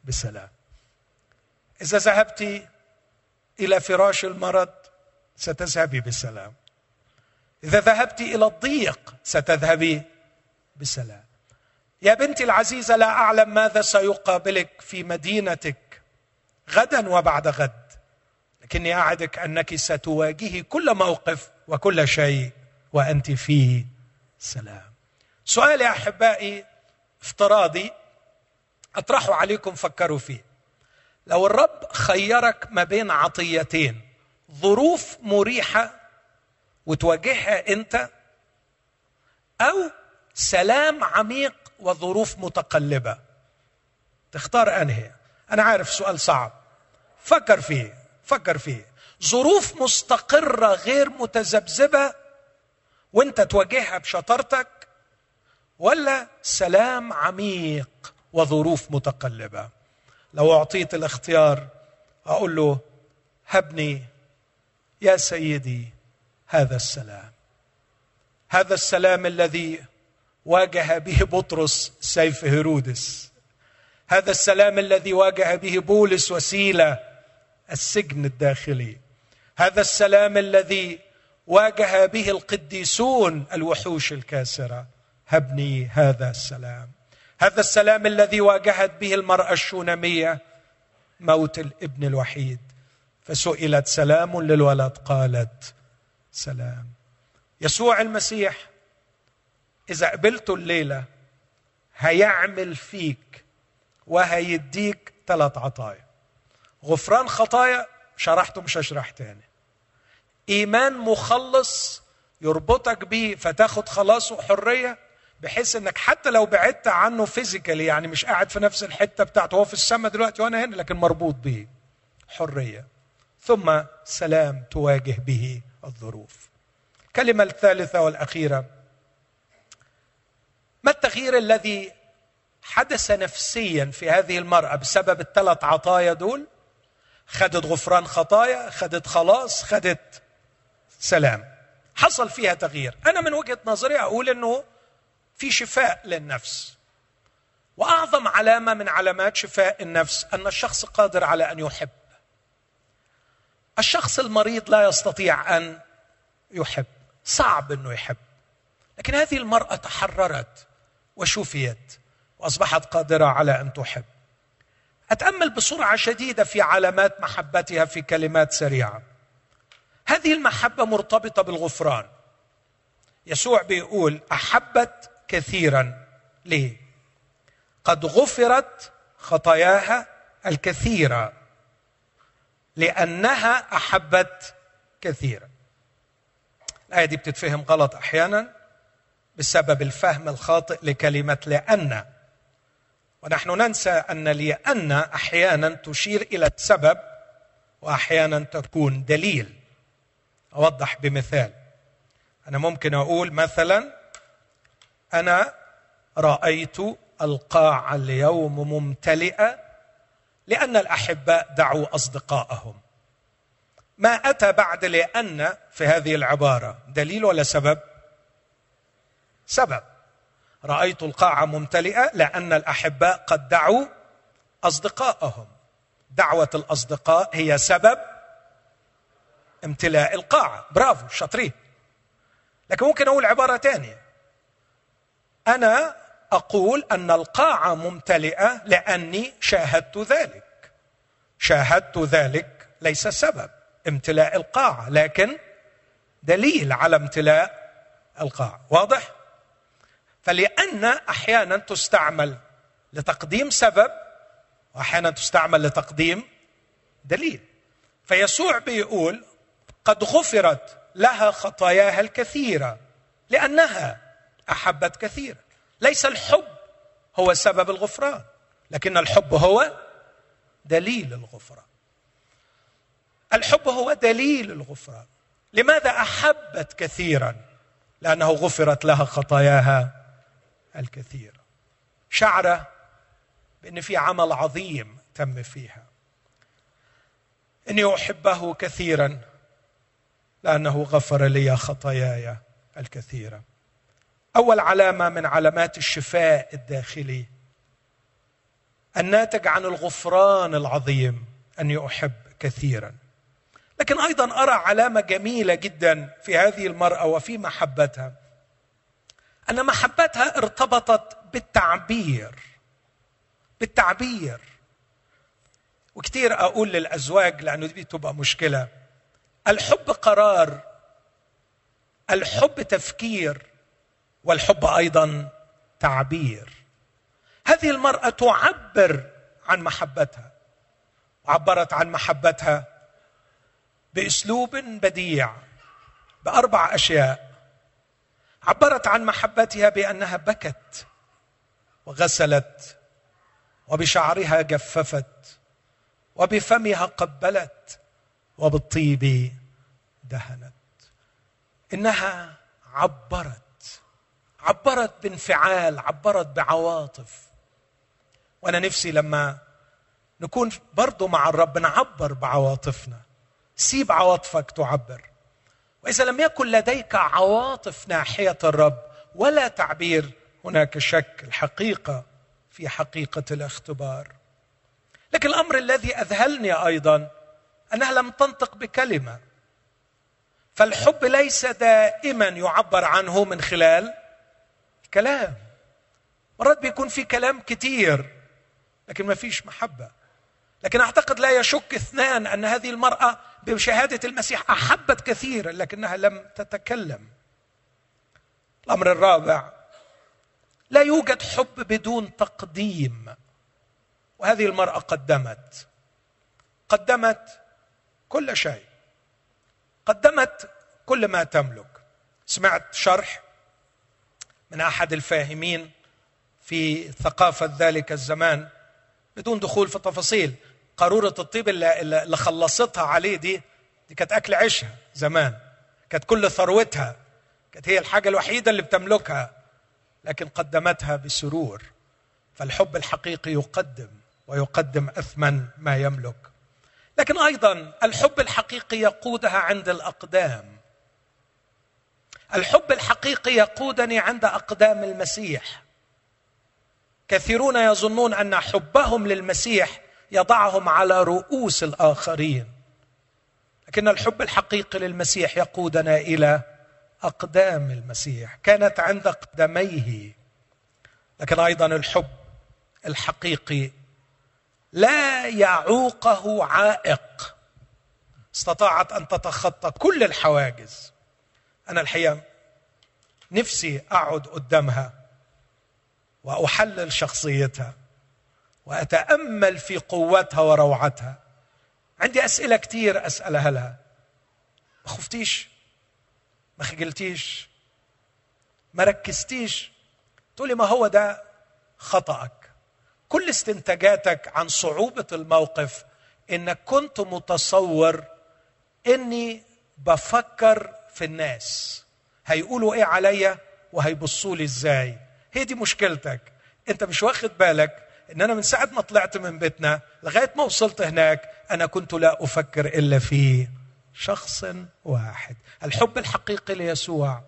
A: بسلام. إذا ذهبت إلى فراش المرض ستذهبي بسلام. إذا ذهبت إلى الضيق ستذهبي بسلام. يا بنتي العزيزة لا أعلم ماذا سيقابلك في مدينتك غدا وبعد غد. لكني أعدك أنك ستواجهي كل موقف وكل شيء وأنت في سلام سؤال يا أحبائي افتراضي أطرحه عليكم فكروا فيه. لو الرب خيرك ما بين عطيتين ظروف مريحة وتواجهها أنت أو سلام عميق وظروف متقلبة. تختار أنهي؟ أنا عارف سؤال صعب. فكر فيه فكر فيه. ظروف مستقرة غير متذبذبة وانت تواجهها بشطارتك ولا سلام عميق وظروف متقلبة. لو أعطيت الاختيار أقول له هبني يا سيدي هذا السلام. هذا السلام الذي واجه به بطرس سيف هيرودس. هذا السلام الذي واجه به بولس وسيله السجن الداخلي. هذا السلام الذي واجه به القديسون الوحوش الكاسرة. هبني هذا السلام. هذا السلام الذي واجهت به المرأة الشونمية موت الابن الوحيد. فسئلت سلام للولد قالت سلام. يسوع المسيح إذا قبلته الليلة هيعمل فيك وهيديك ثلاث عطايا. غفران خطايا شرحته مش هشرح تاني. إيمان مخلص يربطك بيه فتاخد خلاص وحريه بحيث إنك حتى لو بعدت عنه فيزيكالي يعني مش قاعد في نفس الحتة بتاعته هو في السماء دلوقتي وأنا هنا لكن مربوط به. حرية. ثم سلام تواجه به الظروف. الكلمة الثالثة والأخيرة. ما التغيير الذي حدث نفسيا في هذه المرأة بسبب الثلاث عطايا دول؟ خدت غفران خطايا خدت خلاص خدت سلام. حصل فيها تغيير. أنا من وجهة نظري أقول إنه في شفاء للنفس. وأعظم علامة من علامات شفاء النفس أن الشخص قادر على أن يحب. الشخص المريض لا يستطيع أن يحب. صعب إنه يحب. لكن هذه المرأة تحررت وشفيت وأصبحت قادرة على أن تحب. أتأمل بسرعة شديدة في علامات محبتها في كلمات سريعة. هذه المحبة مرتبطة بالغفران. يسوع بيقول أحبت كثيرا ليه قد غفرت خطاياها الكثيرة لأنها أحبت كثيرا. الآية دي بتتفهم غلط أحيانا بسبب الفهم الخاطئ لكلمة لأن. ونحن ننسى أن لأن أحيانا تشير إلى السبب واحيانا تكون دليل. أوضح بمثال. أنا ممكن أقول مثلا أنا رأيت القاعه اليوم ممتلئه لأن الأحباء دعوا اصدقائهم ما أتى بعد لأن في هذه العبارة؟ دليل ولا سبب؟ سبب. رأيت القاعه ممتلئه لأن الأحباء قد دعوا اصدقائهم دعوة الأصدقاء هي سبب امتلاء القاعة. برافو شاطرين. لكن ممكن أقول عبارة ثانية أنا أقول أن القاعة ممتلئة لأني شاهدت ذلك. شاهدت ذلك ليس سبب امتلاء القاعة لكن دليل على امتلاء القاعة. واضح؟ فلأن أحيانا تستعمل لتقديم سبب وأحيانا تستعمل لتقديم دليل. فيسوع بيقول قد غفرت لها خطاياها الكثيرة لأنها أحبت كثيرا. ليس الحب هو سبب الغفران لكن الحب هو دليل الغفران. الحب هو دليل الغفران. لماذا أحبت كثيرا؟ لأنه غفرت لها خطاياها الكثيرة. شعرة بأن في عمل عظيم تم فيها. إني أحبه كثيرا. لأنه غفر لي خطاياي الكثيرة. أول علامة من علامات الشفاء الداخلي الناتج عن الغفران العظيم أني أحب كثيرا. لكن أيضا أرى علامة جميلة جدا في هذه المرأة وفي محبتها. أن محبتها ارتبطت بالتعبير بالتعبير. وكثير أقول للأزواج لأنه دي تبقى مشكلة. الحب قرار الحب تفكير والحب أيضا تعبير. هذه المرأة تعبر عن محبتها عبرت عن محبتها بأسلوب بديع بأربع أشياء. عبرت عن محبتها بأنها بكت وغسلت وبشعرها جففت وبفمها قبلت. وبالطيب دهنت. إنها عبرت عبرت بانفعال عبرت بعواطف. وأنا نفسي لما نكون برضو مع الرب نعبر بعواطفنا. سيب عواطفك تعبر. وإذا لم يكن لديك عواطف ناحية الرب ولا تعبير هناك شك الحقيقة في حقيقة الاختبار. لكن الأمر الذي أذهلني أيضا أنها لم تنطق بكلمة. فالحب ليس دائما يعبر عنه من خلال كلام. مرات بيكون في كلام كتير لكن ما فيش محبة. لكن أعتقد لا يشك اثنان أن هذه المرأة بشهادة المسيح أحبت كثيرا لكنها لم تتكلم. الأمر الرابع لا يوجد حب بدون تقديم. وهذه المرأة قدمت. قدمت كل شيء. قدمت كل ما تملك. سمعت شرح من أحد الفاهمين في ثقافة ذلك الزمان بدون دخول في تفاصيل. قارورة الطيب اللي, اللي خلصتها عليه دي دي كانت أكل عيشها زمان. كانت كل ثروتها. كانت هي الحاجة الوحيدة اللي بتملكها. لكن قدمتها بسرور. فالحب الحقيقي يقدم ويقدم اثمن ما يملك. لكن أيضا الحب الحقيقي يقودها عند الأقدام. الحب الحقيقي يقودني عند أقدام المسيح. كثيرون يظنون أن حبهم للمسيح يضعهم على رؤوس الآخرين. لكن الحب الحقيقي للمسيح يقودنا إلى أقدام المسيح. كانت عند قدميه لكن أيضا الحب الحقيقي لا يعوقه عائق. استطاعت أن تتخطى كل الحواجز. أنا الحقيقة نفسي أقعد قدامها وأحلل شخصيتها وأتأمل في قوتها وروعتها. عندي أسئلة كثير أسألها لها. ما خفتيش؟ ما خجلتيش؟ ما ركزتيش؟ تقولي ما هو ده خطأك. كل استنتاجاتك عن صعوبة الموقف إنك كنت متصور إني بفكر في الناس. هيقولوا إيه عليا وهيبصوا لي إزاي؟ هي دي مشكلتك. أنت مش واخد بالك إن أنا من ساعة ما طلعت من بيتنا لغاية ما وصلت هناك أنا كنت لا أفكر إلا في شخص واحد. الحب الحقيقي ليسوع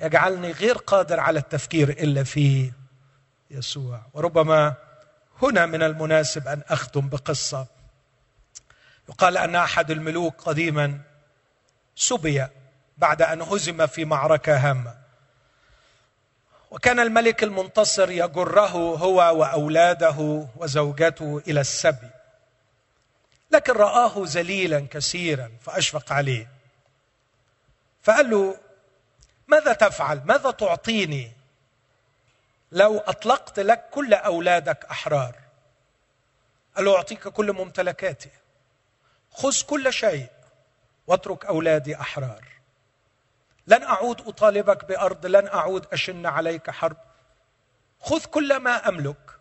A: يجعلني غير قادر على التفكير إلا في يسوع. وربما هنا من المناسب أن أختم بقصة. يقال أن أحد الملوك قديما سبي بعد أن هزم في معركة هامة. وكان الملك المنتصر يجره هو وأولاده وزوجته إلى السبي. لكن رآه ذليلا كثيرا فأشفق عليه. فقال له ماذا تفعل؟ ماذا تعطيني؟ لو أطلقت لك كل أولادك أحرار. قال له أعطيك كل ممتلكاتي. خذ كل شيء واترك أولادي أحرار. لن أعود أطالبك بأرض لن أعود أشن عليك حرب. خذ كل ما أملك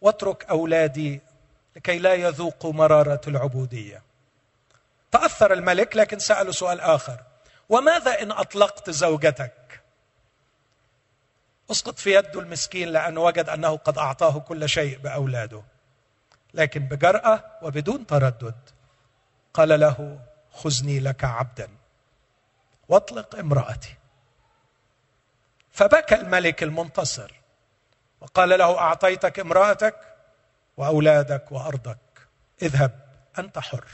A: واترك أولادي لكي لا يذوقوا مرارة العبودية. تأثر الملك لكن ساله سؤال آخر. وماذا إن أطلقت زوجتك؟ اسقط في يده المسكين لأنه وجد أنه قد أعطاه كل شيء بأولاده. لكن بجرأة وبدون تردد قال له خذني لك عبدا. واطلق امرأتي. فبكى الملك المنتصر وقال له أعطيتك امرأتك وأولادك وأرضك. اذهب أنت حر.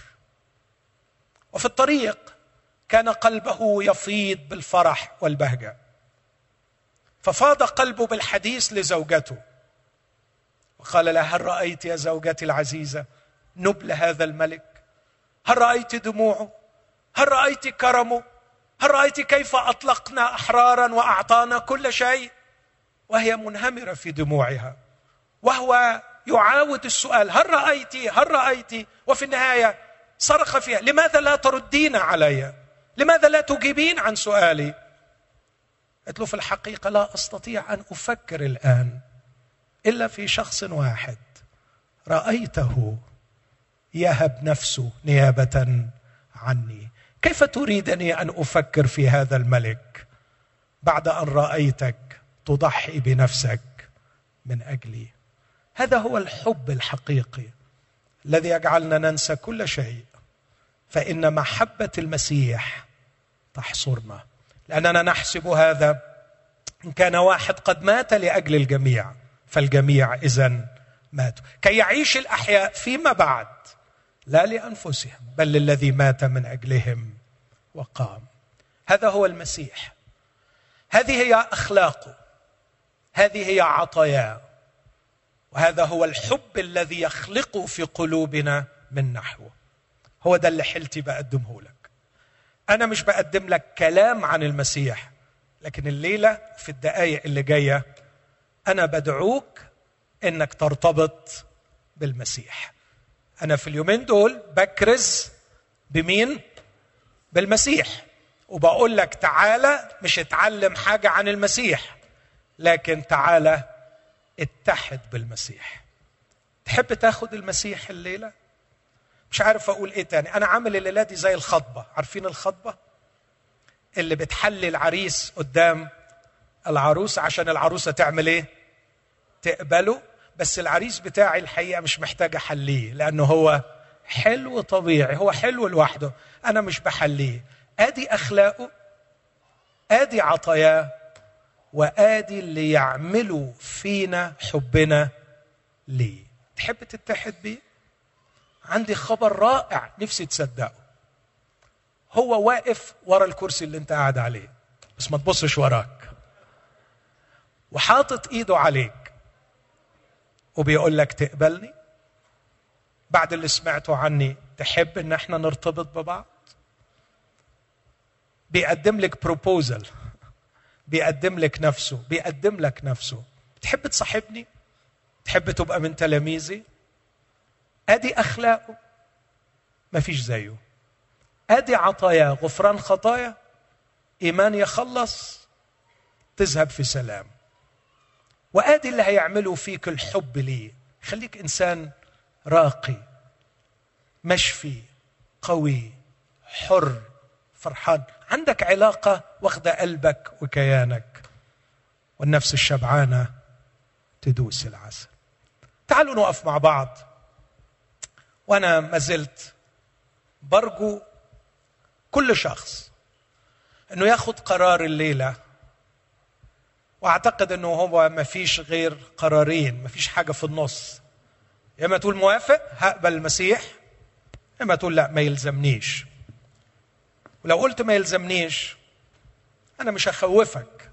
A: وفي الطريق كان قلبه يفيض بالفرح والبهجة. ففاض قلبه بالحديث لزوجته. وقال لها هل رأيت يا زوجتي العزيزة نبل هذا الملك؟ هل رأيت دموعه؟ هل رأيت كرمه؟ هل رأيت كيف أطلقنا أحرارا وأعطانا كل شيء؟ وهي منهمرة في دموعها. وهو يعاود السؤال هل رايت هل رايت؟ وفي النهاية صرخ فيها لماذا لا تردين علي؟ لماذا لا تجيبين عن سؤالي؟ قلت له في الحقيقة لا أستطيع أن أفكر الآن إلا في شخص واحد. رأيته يهب نفسه نيابة عني. كيف تريدني أن أفكر في هذا الملك بعد أن رأيتك تضحي بنفسك من أجلي؟ هذا هو الحب الحقيقي الذي يجعلنا ننسى كل شيء فإن محبة المسيح تحصرنا. لأننا نحسب هذا إن كان واحد قد مات لأجل الجميع فالجميع اذا ماتوا. كي يعيش الأحياء فيما بعد لا لأنفسهم بل للذي مات من أجلهم وقام. هذا هو المسيح. هذه هي أخلاقه. هذه هي عطاياه. وهذا هو الحب الذي يخلقه في قلوبنا من نحوه هو ده اللي حلتي بقدمه لك. أنا مش بقدم لك كلام عن المسيح لكن الليلة في الدقائق اللي جاية أنا بدعوك إنك ترتبط بالمسيح. أنا في اليومين دول بكرز بمين؟ بالمسيح. وبقول لك تعالى مش اتعلم حاجة عن المسيح لكن تعالى اتحد بالمسيح. تحب تاخد المسيح الليلة؟ مش عارف أقول إيه تاني. أنا عامل الليلة دي زي الخطبة. عارفين الخطبة؟ اللي بتحلي العريس قدام العروس عشان العروسة تعمل إيه؟ تقبله. بس العريس بتاعي الحقيقة مش محتاج أحليه لأنه هو حلو طبيعي. هو حلو لوحده. أنا مش بحليه. آدي أخلاقه آدي عطاياه وآدي اللي يعملوا فينا حبنا ليه. تحب تتحد بيه؟ عندي خبر رائع نفسي تصدقه. هو واقف ورا الكرسي اللي انت قاعد عليه بس ما تبصش وراك. وحاطط ايده عليك. وبيقول لك تقبلني؟ بعد اللي سمعته عني تحب ان إحنا نرتبط ببعض؟ بيقدم لك بروبوزل بيقدم لك نفسه. بيقدم لك نفسه. تحب تصاحبني؟ تحب تبقى من تلاميذي؟ أدي اخلاقه ما فيش زيه. أدي عطاياه غفران خطايا. إيمان يخلص. تذهب في سلام. وأدي اللي هيعمله فيك الحب ليه خليك إنسان راقي مشفي قوي حر فرحان. عندك علاقة واخدة قلبك وكيانك. والنفس الشبعانة تدوس العسل. تعالوا نقف مع بعض. وأنا ما زلت برجو كل شخص إنه ياخد قرار الليلة وأعتقد إنه هو ما فيش غير قرارين ما فيش حاجة في النص. يا إما تقول موافق هقبل المسيح يا إما تقول لا ما يلزمنيش. ولو قلت ما يلزمنيش أنا مش هخوفك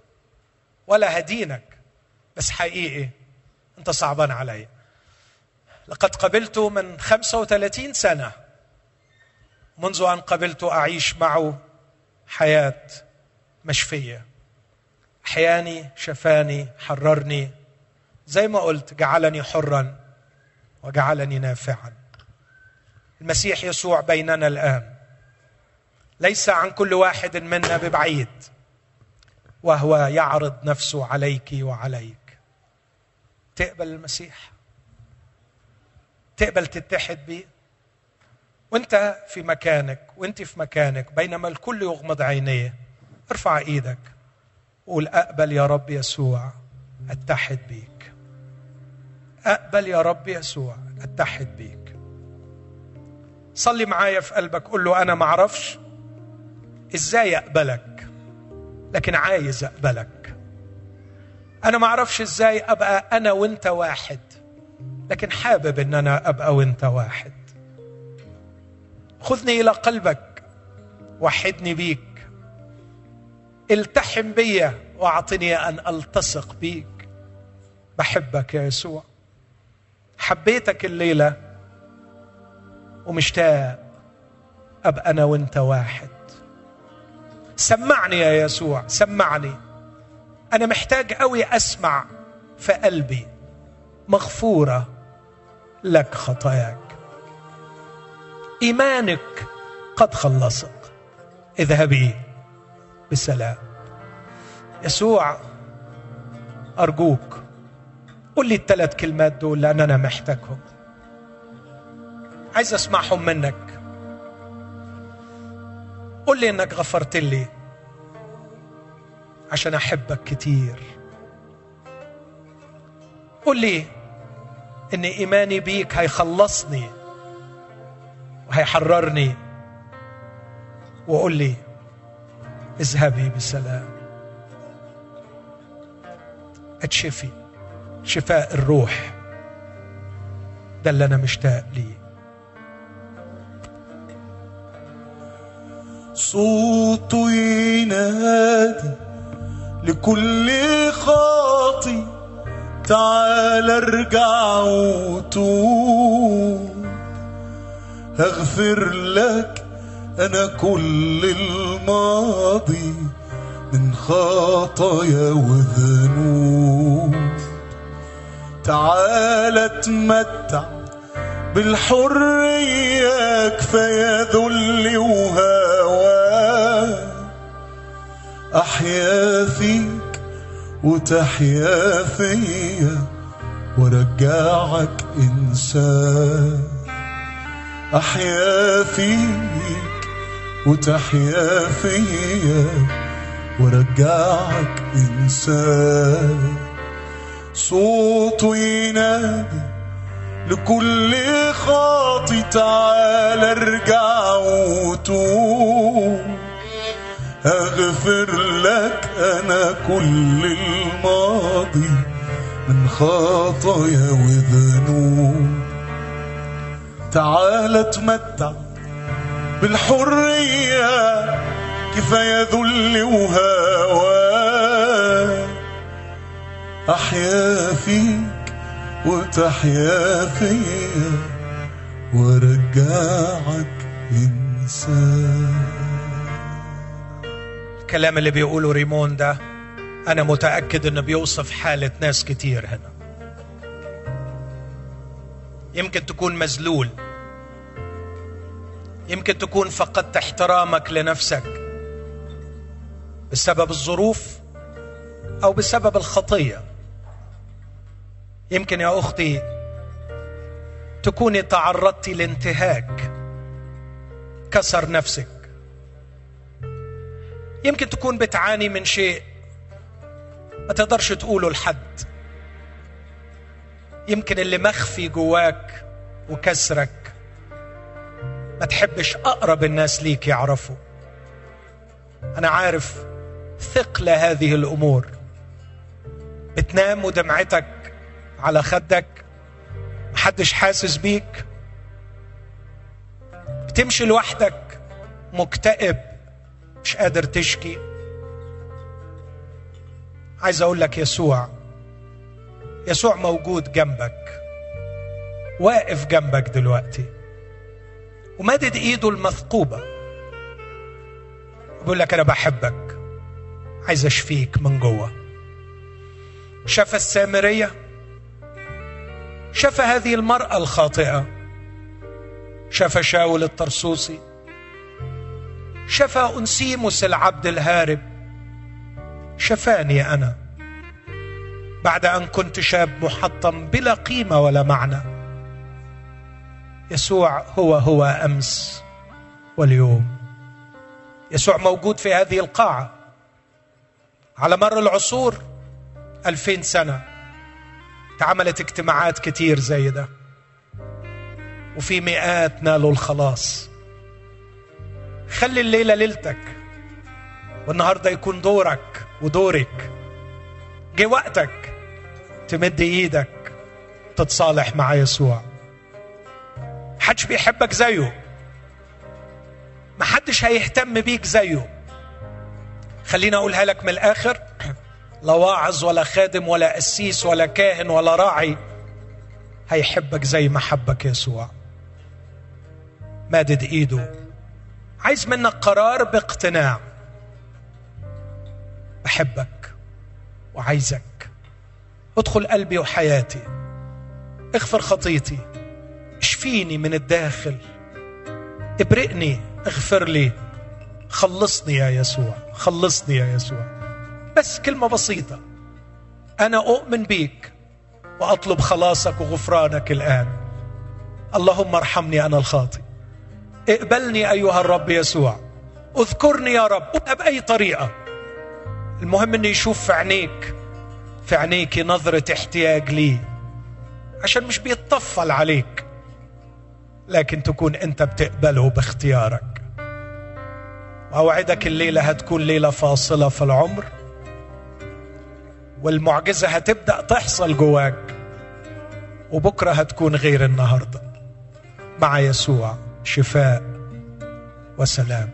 A: ولا هدينك بس حقيقي أنت صعبان عليا. لقد قبلته من 35 سنة منذ أن قبلت أعيش معه حياة مشفية. أحياني شفاني حررني. زي ما قلت جعلني حرا وجعلني نافعا. المسيح يسوع بيننا الآن. ليس عن كل واحد منا ببعيد وهو يعرض نفسه عليك وعليك. تقبل المسيح. تقبل تتحد بيه. وانت في مكانك وانت في مكانك بينما الكل يغمض عينيه. ارفع إيدك. وقول أقبل يا رب يسوع أتحد بيك. أقبل يا رب يسوع أتحد بيك. صلي معايا في قلبك قول له أنا ما أعرفش إزاي أقبلك لكن عايز أقبلك. أنا ما أعرفش إزاي أبقى أنا وأنت واحد. لكن حابب ان أنا أبقى وأنت واحد. خذني إلى قلبك وحدني بيك. التحم بيا وأعطني أن ألتصق بيك. بحبك يا يسوع. حبيتك الليلة ومشتاق أبقى أنا وأنت واحد. سمعني يا يسوع سمعني. أنا محتاج قوي أسمع في قلبي مغفورة لك خطاياك. إيمانك قد خلصك اذهبي بسلام. يسوع أرجوك قل لي الثلاث كلمات دول لأن أنا محتاجهم. عايز أسمعهم منك. قل لي إنك غفرت لي عشان أحبك كتير. قل لي إن إيماني بيك هيخلصني وهيحررني. وقل لي اذهبي بسلام. اتشفي شفاء الروح. ده اللي أنا مشتاق ليه.
B: صوته ينادي لكل خاطي تعال ارجع وتوب هغفر لك أنا كل الماضي من خطايا وذنوب. تعال اتمتع بالحرية كفاية ذل وهوى. أحيا فيك وتحيا فيا ورجعك إنسان. أحيا فيك وتحيا فيا ورجعك إنسان. صوته ينادي لكل خاطي تعال ارجع وتوب. اغفر لك أنا كل الماضي من خطايا وذنوب. تعال اتمتع بالحرية كفاية ذل وهوى. أحيا فيك وتحيا فيا ورجعك إنسان
A: الكلام اللي بيقوله ريمون ده أنا متأكد إنه بيوصف حالة ناس كتير هنا. يمكن تكون مذلول. يمكن تكون فقدت احترامك لنفسك بسبب الظروف أو بسبب الخطية. يمكن يا أختي تكوني تعرضتي لانتهاك. كسر نفسك. يمكن تكون بتعاني من شيء. ما تقدرش تقوله لحد. يمكن اللي مخفي جواك وكسرك. ما تحبش أقرب الناس ليك يعرفوا. أنا عارف ثقل هذه الأمور. بتنام ودمعتك على خدك. محدش حاسس بيك. بتمشي لوحدك مكتئب. مش قادر تشكي. عايز أقول لك يسوع يسوع موجود جنبك واقف جنبك دلوقتي ومدد إيده المثقوبة. بيقول لك أنا بحبك عايز أشفيك من جوه. شاف السامرية شاف هذه المرأة الخاطئة شاف شاول الطرسوسي. شفى أنسيموس العبد الهارب. شفاني أنا بعد أن كنت شاب محطم بلا قيمة ولا معنى. يسوع هو هو أمس واليوم. يسوع موجود في هذه القاعة على مر العصور ألفين سنة. اتعملت اجتماعات كتير زي ده وفي مئات نالوا الخلاص. خلي الليلة ليلتك والنهاردة يكون دورك ودورك. جه وقتك تمد إيدك تتصالح مع يسوع. محدش بيحبك زيه. محدش هيهتم بيك زيه. خليني أقولها لك من الآخر. [CLEARS THROAT] لا واعظ ولا خادم ولا قسيس ولا كاهن ولا راعي هيحبك زي ما حبك يسوع. مادد ايده. عايز منك قرار باقتناع. بحبك وعايزك. ادخل قلبي وحياتي. اغفر خطيتي. اشفيني من الداخل. ابرئني اغفر لي. خلصني يا يسوع خلصني يا يسوع. بس كلمة بسيطة. أنا أؤمن بيك وأطلب خلاصك وغفرانك الآن. اللهم ارحمني أنا الخاطئ. اقبلني أيها الرب يسوع. اذكرني يا رب. بأي طريقة. المهم أني يشوف في عينيك في عينيك نظرة احتياج لي. عشان مش بيتطفل عليك لكن تكون أنت بتقبله باختيارك. وأوعدك الليلة هتكون ليلة فاصلة في العمر والمعجزة هتبدأ تحصل جواك وبكرة هتكون غير النهاردة. مع يسوع. شفاء وسلام.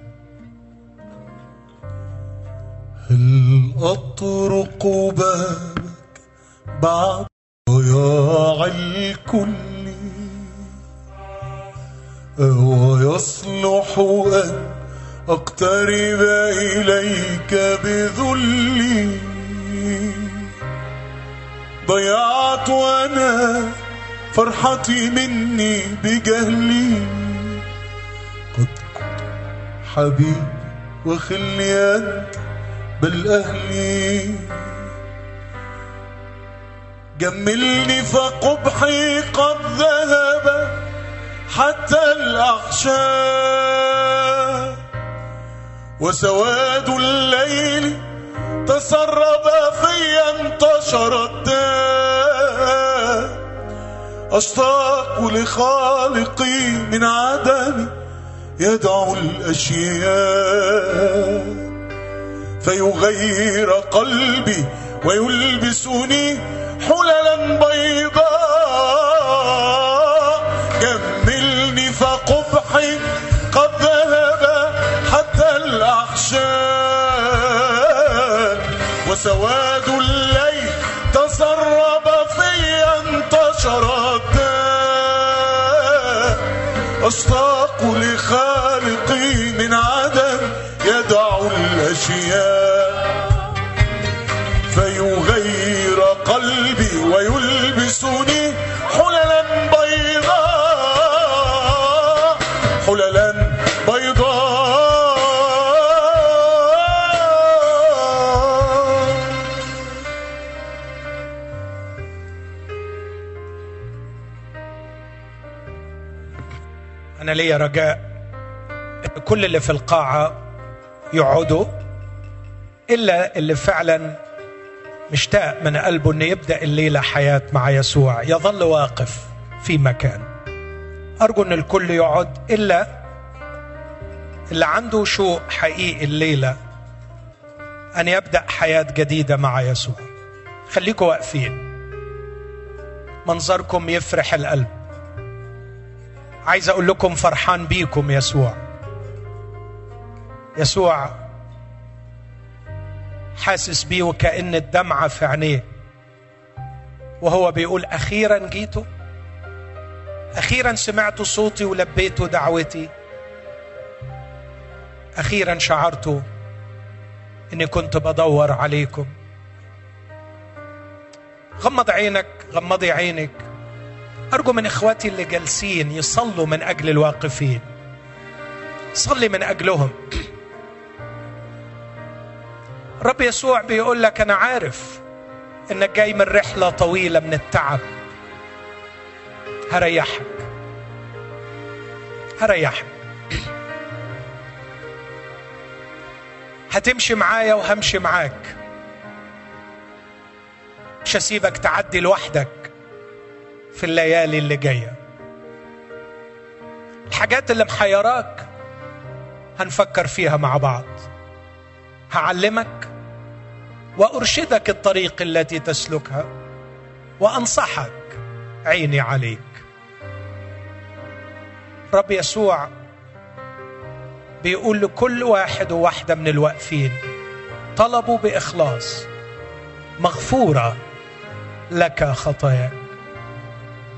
B: هل أطرق بابك؟ بعد ضياع الكل. أو يصلح أن أقترب إليك بذلي. ضيعت أنا فرحتي مني بجهلي. حبيب وخلي أنت بل أهلي جملني فقبحي قد ذهب حتى الأحشاء وسواد الليل تسرب في انتشر أشتاق لخالقي من عدمي يدعو الأشياء فيغير قلبي ويلبسني حللا بيضاء جملني فقبحي قد ذهب حتى الأحشاء وسواد الليل تسرب في انتشر الداء أشتاق لخالقي من عدم يدع الأشياء
A: رجاء. كل اللي في القاعة يقعدوا إلا اللي فعلا مشتاق من قلبه إنه يبدأ الليلة حياة مع يسوع. يظل واقف في مكان. أرجو إن الكل يقعد إلا اللي عنده شوق حقيقي الليلة أن يبدأ حياة جديدة مع يسوع. خليكم واقفين. منظركم يفرح القلب. عايز أقول لكم فرحان بيكم يسوع. يسوع حاسس بيه وكأن الدمعة في عينيه. وهو بيقول أخيرا جيتوا. أخيرا سمعتوا صوتي ولبيتوا دعوتي. أخيرا شعرتوا إني كنت بدور عليكم. غمض عينك غمضي عينك. أرجو من إخواتي اللي جالسين يصلوا من أجل الواقفين. صلي من أجلهم. [CLEARS THROAT] رب يسوع بيقول لك أنا عارف إنك جاي من رحلة طويلة من التعب. هريحك. هريحك. [CLEARS THROAT] هتمشي معايا وهمشي معاك. مش هسيبك تعدي لوحدك. في الليالي اللي جاية. الحاجات اللي محيراك هنفكر فيها مع بعض. هعلمك وأرشدك الطريق التي تسلكها وأنصحك عيني عليك. رب يسوع بيقول لكل واحد وواحدة من الواقفين طلبوا بإخلاص مغفورة لك خطاياك.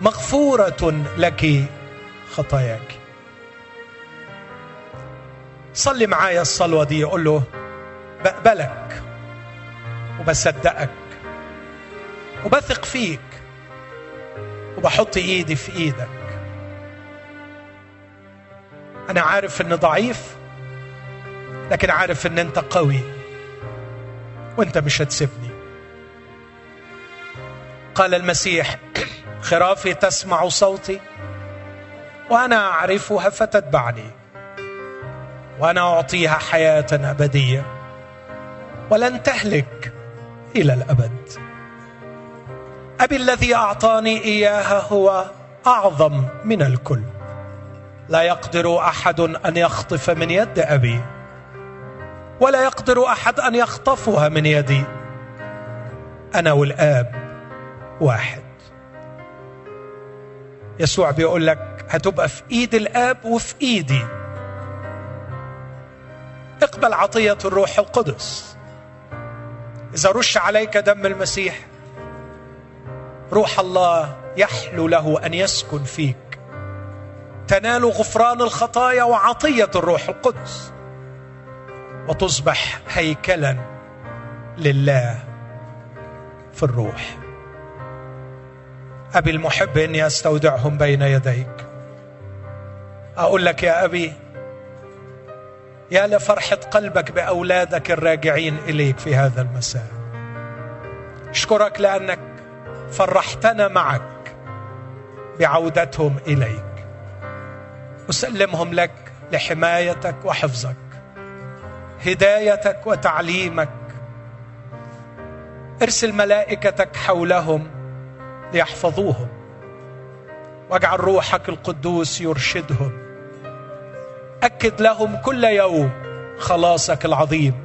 A: مغفورة لك خطاياك. صلي معايا الصلوة دي يقول له بقبلك وبصدقك وبثق فيك وبحط إيدي في إيدك. أنا عارف ان ضعيف لكن عارف إن أنت قوي وأنت مش هتسيبني. قال المسيح خرافي تسمع صوتي وأنا أعرفها فتتبعني وأنا أعطيها حياة أبدية ولن تهلك إلى الأبد. أبي الذي أعطاني إياها هو أعظم من الكل. لا يقدر أحد أن يخطف من يد أبي ولا يقدر أحد أن يخطفها من يدي. أنا والآب واحد. يسوع بيقول لك هتبقى في إيد الآب وفي إيدي. اقبل عطية الروح القدس. إذا رش عليك دم المسيح روح الله يحلو له أن يسكن فيك. تنال غفران الخطايا وعطية الروح القدس. وتصبح هيكلا لله في الروح. أبي المحب إني أستودعهم بين يديك. أقول لك يا أبي يا لفرحة قلبك بأولادك الراجعين إليك في هذا المساء. اشكرك لأنك فرحتنا معك بعودتهم إليك. أسلمهم لك لحمايتك وحفظك هدايتك وتعليمك. ارسل ملائكتك حولهم ليحفظوهم واجعل روحك القدوس يرشدهم. أكد لهم كل يوم خلاصك العظيم.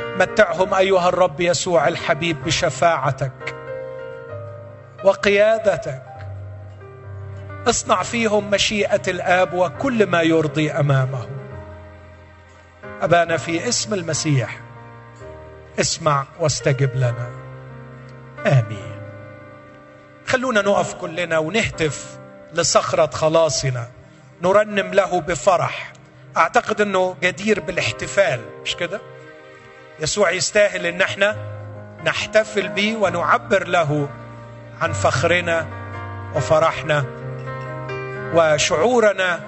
A: متعهم أيها الرب يسوع الحبيب بشفاعتك وقيادتك. اصنع فيهم مشيئة الآب وكل ما يرضي امامه أبانا في اسم المسيح اسمع واستجب لنا. آمين. خلونا نقف كلنا ونهتف لصخرة خلاصنا نرنم له بفرح. أعتقد إنه جدير بالاحتفال مش كده؟ يسوع يستاهل إن إحنا نحتفل به ونعبر له عن فخرنا وفرحنا وشعورنا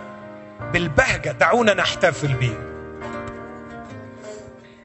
A: بالبهجة. دعونا نحتفل به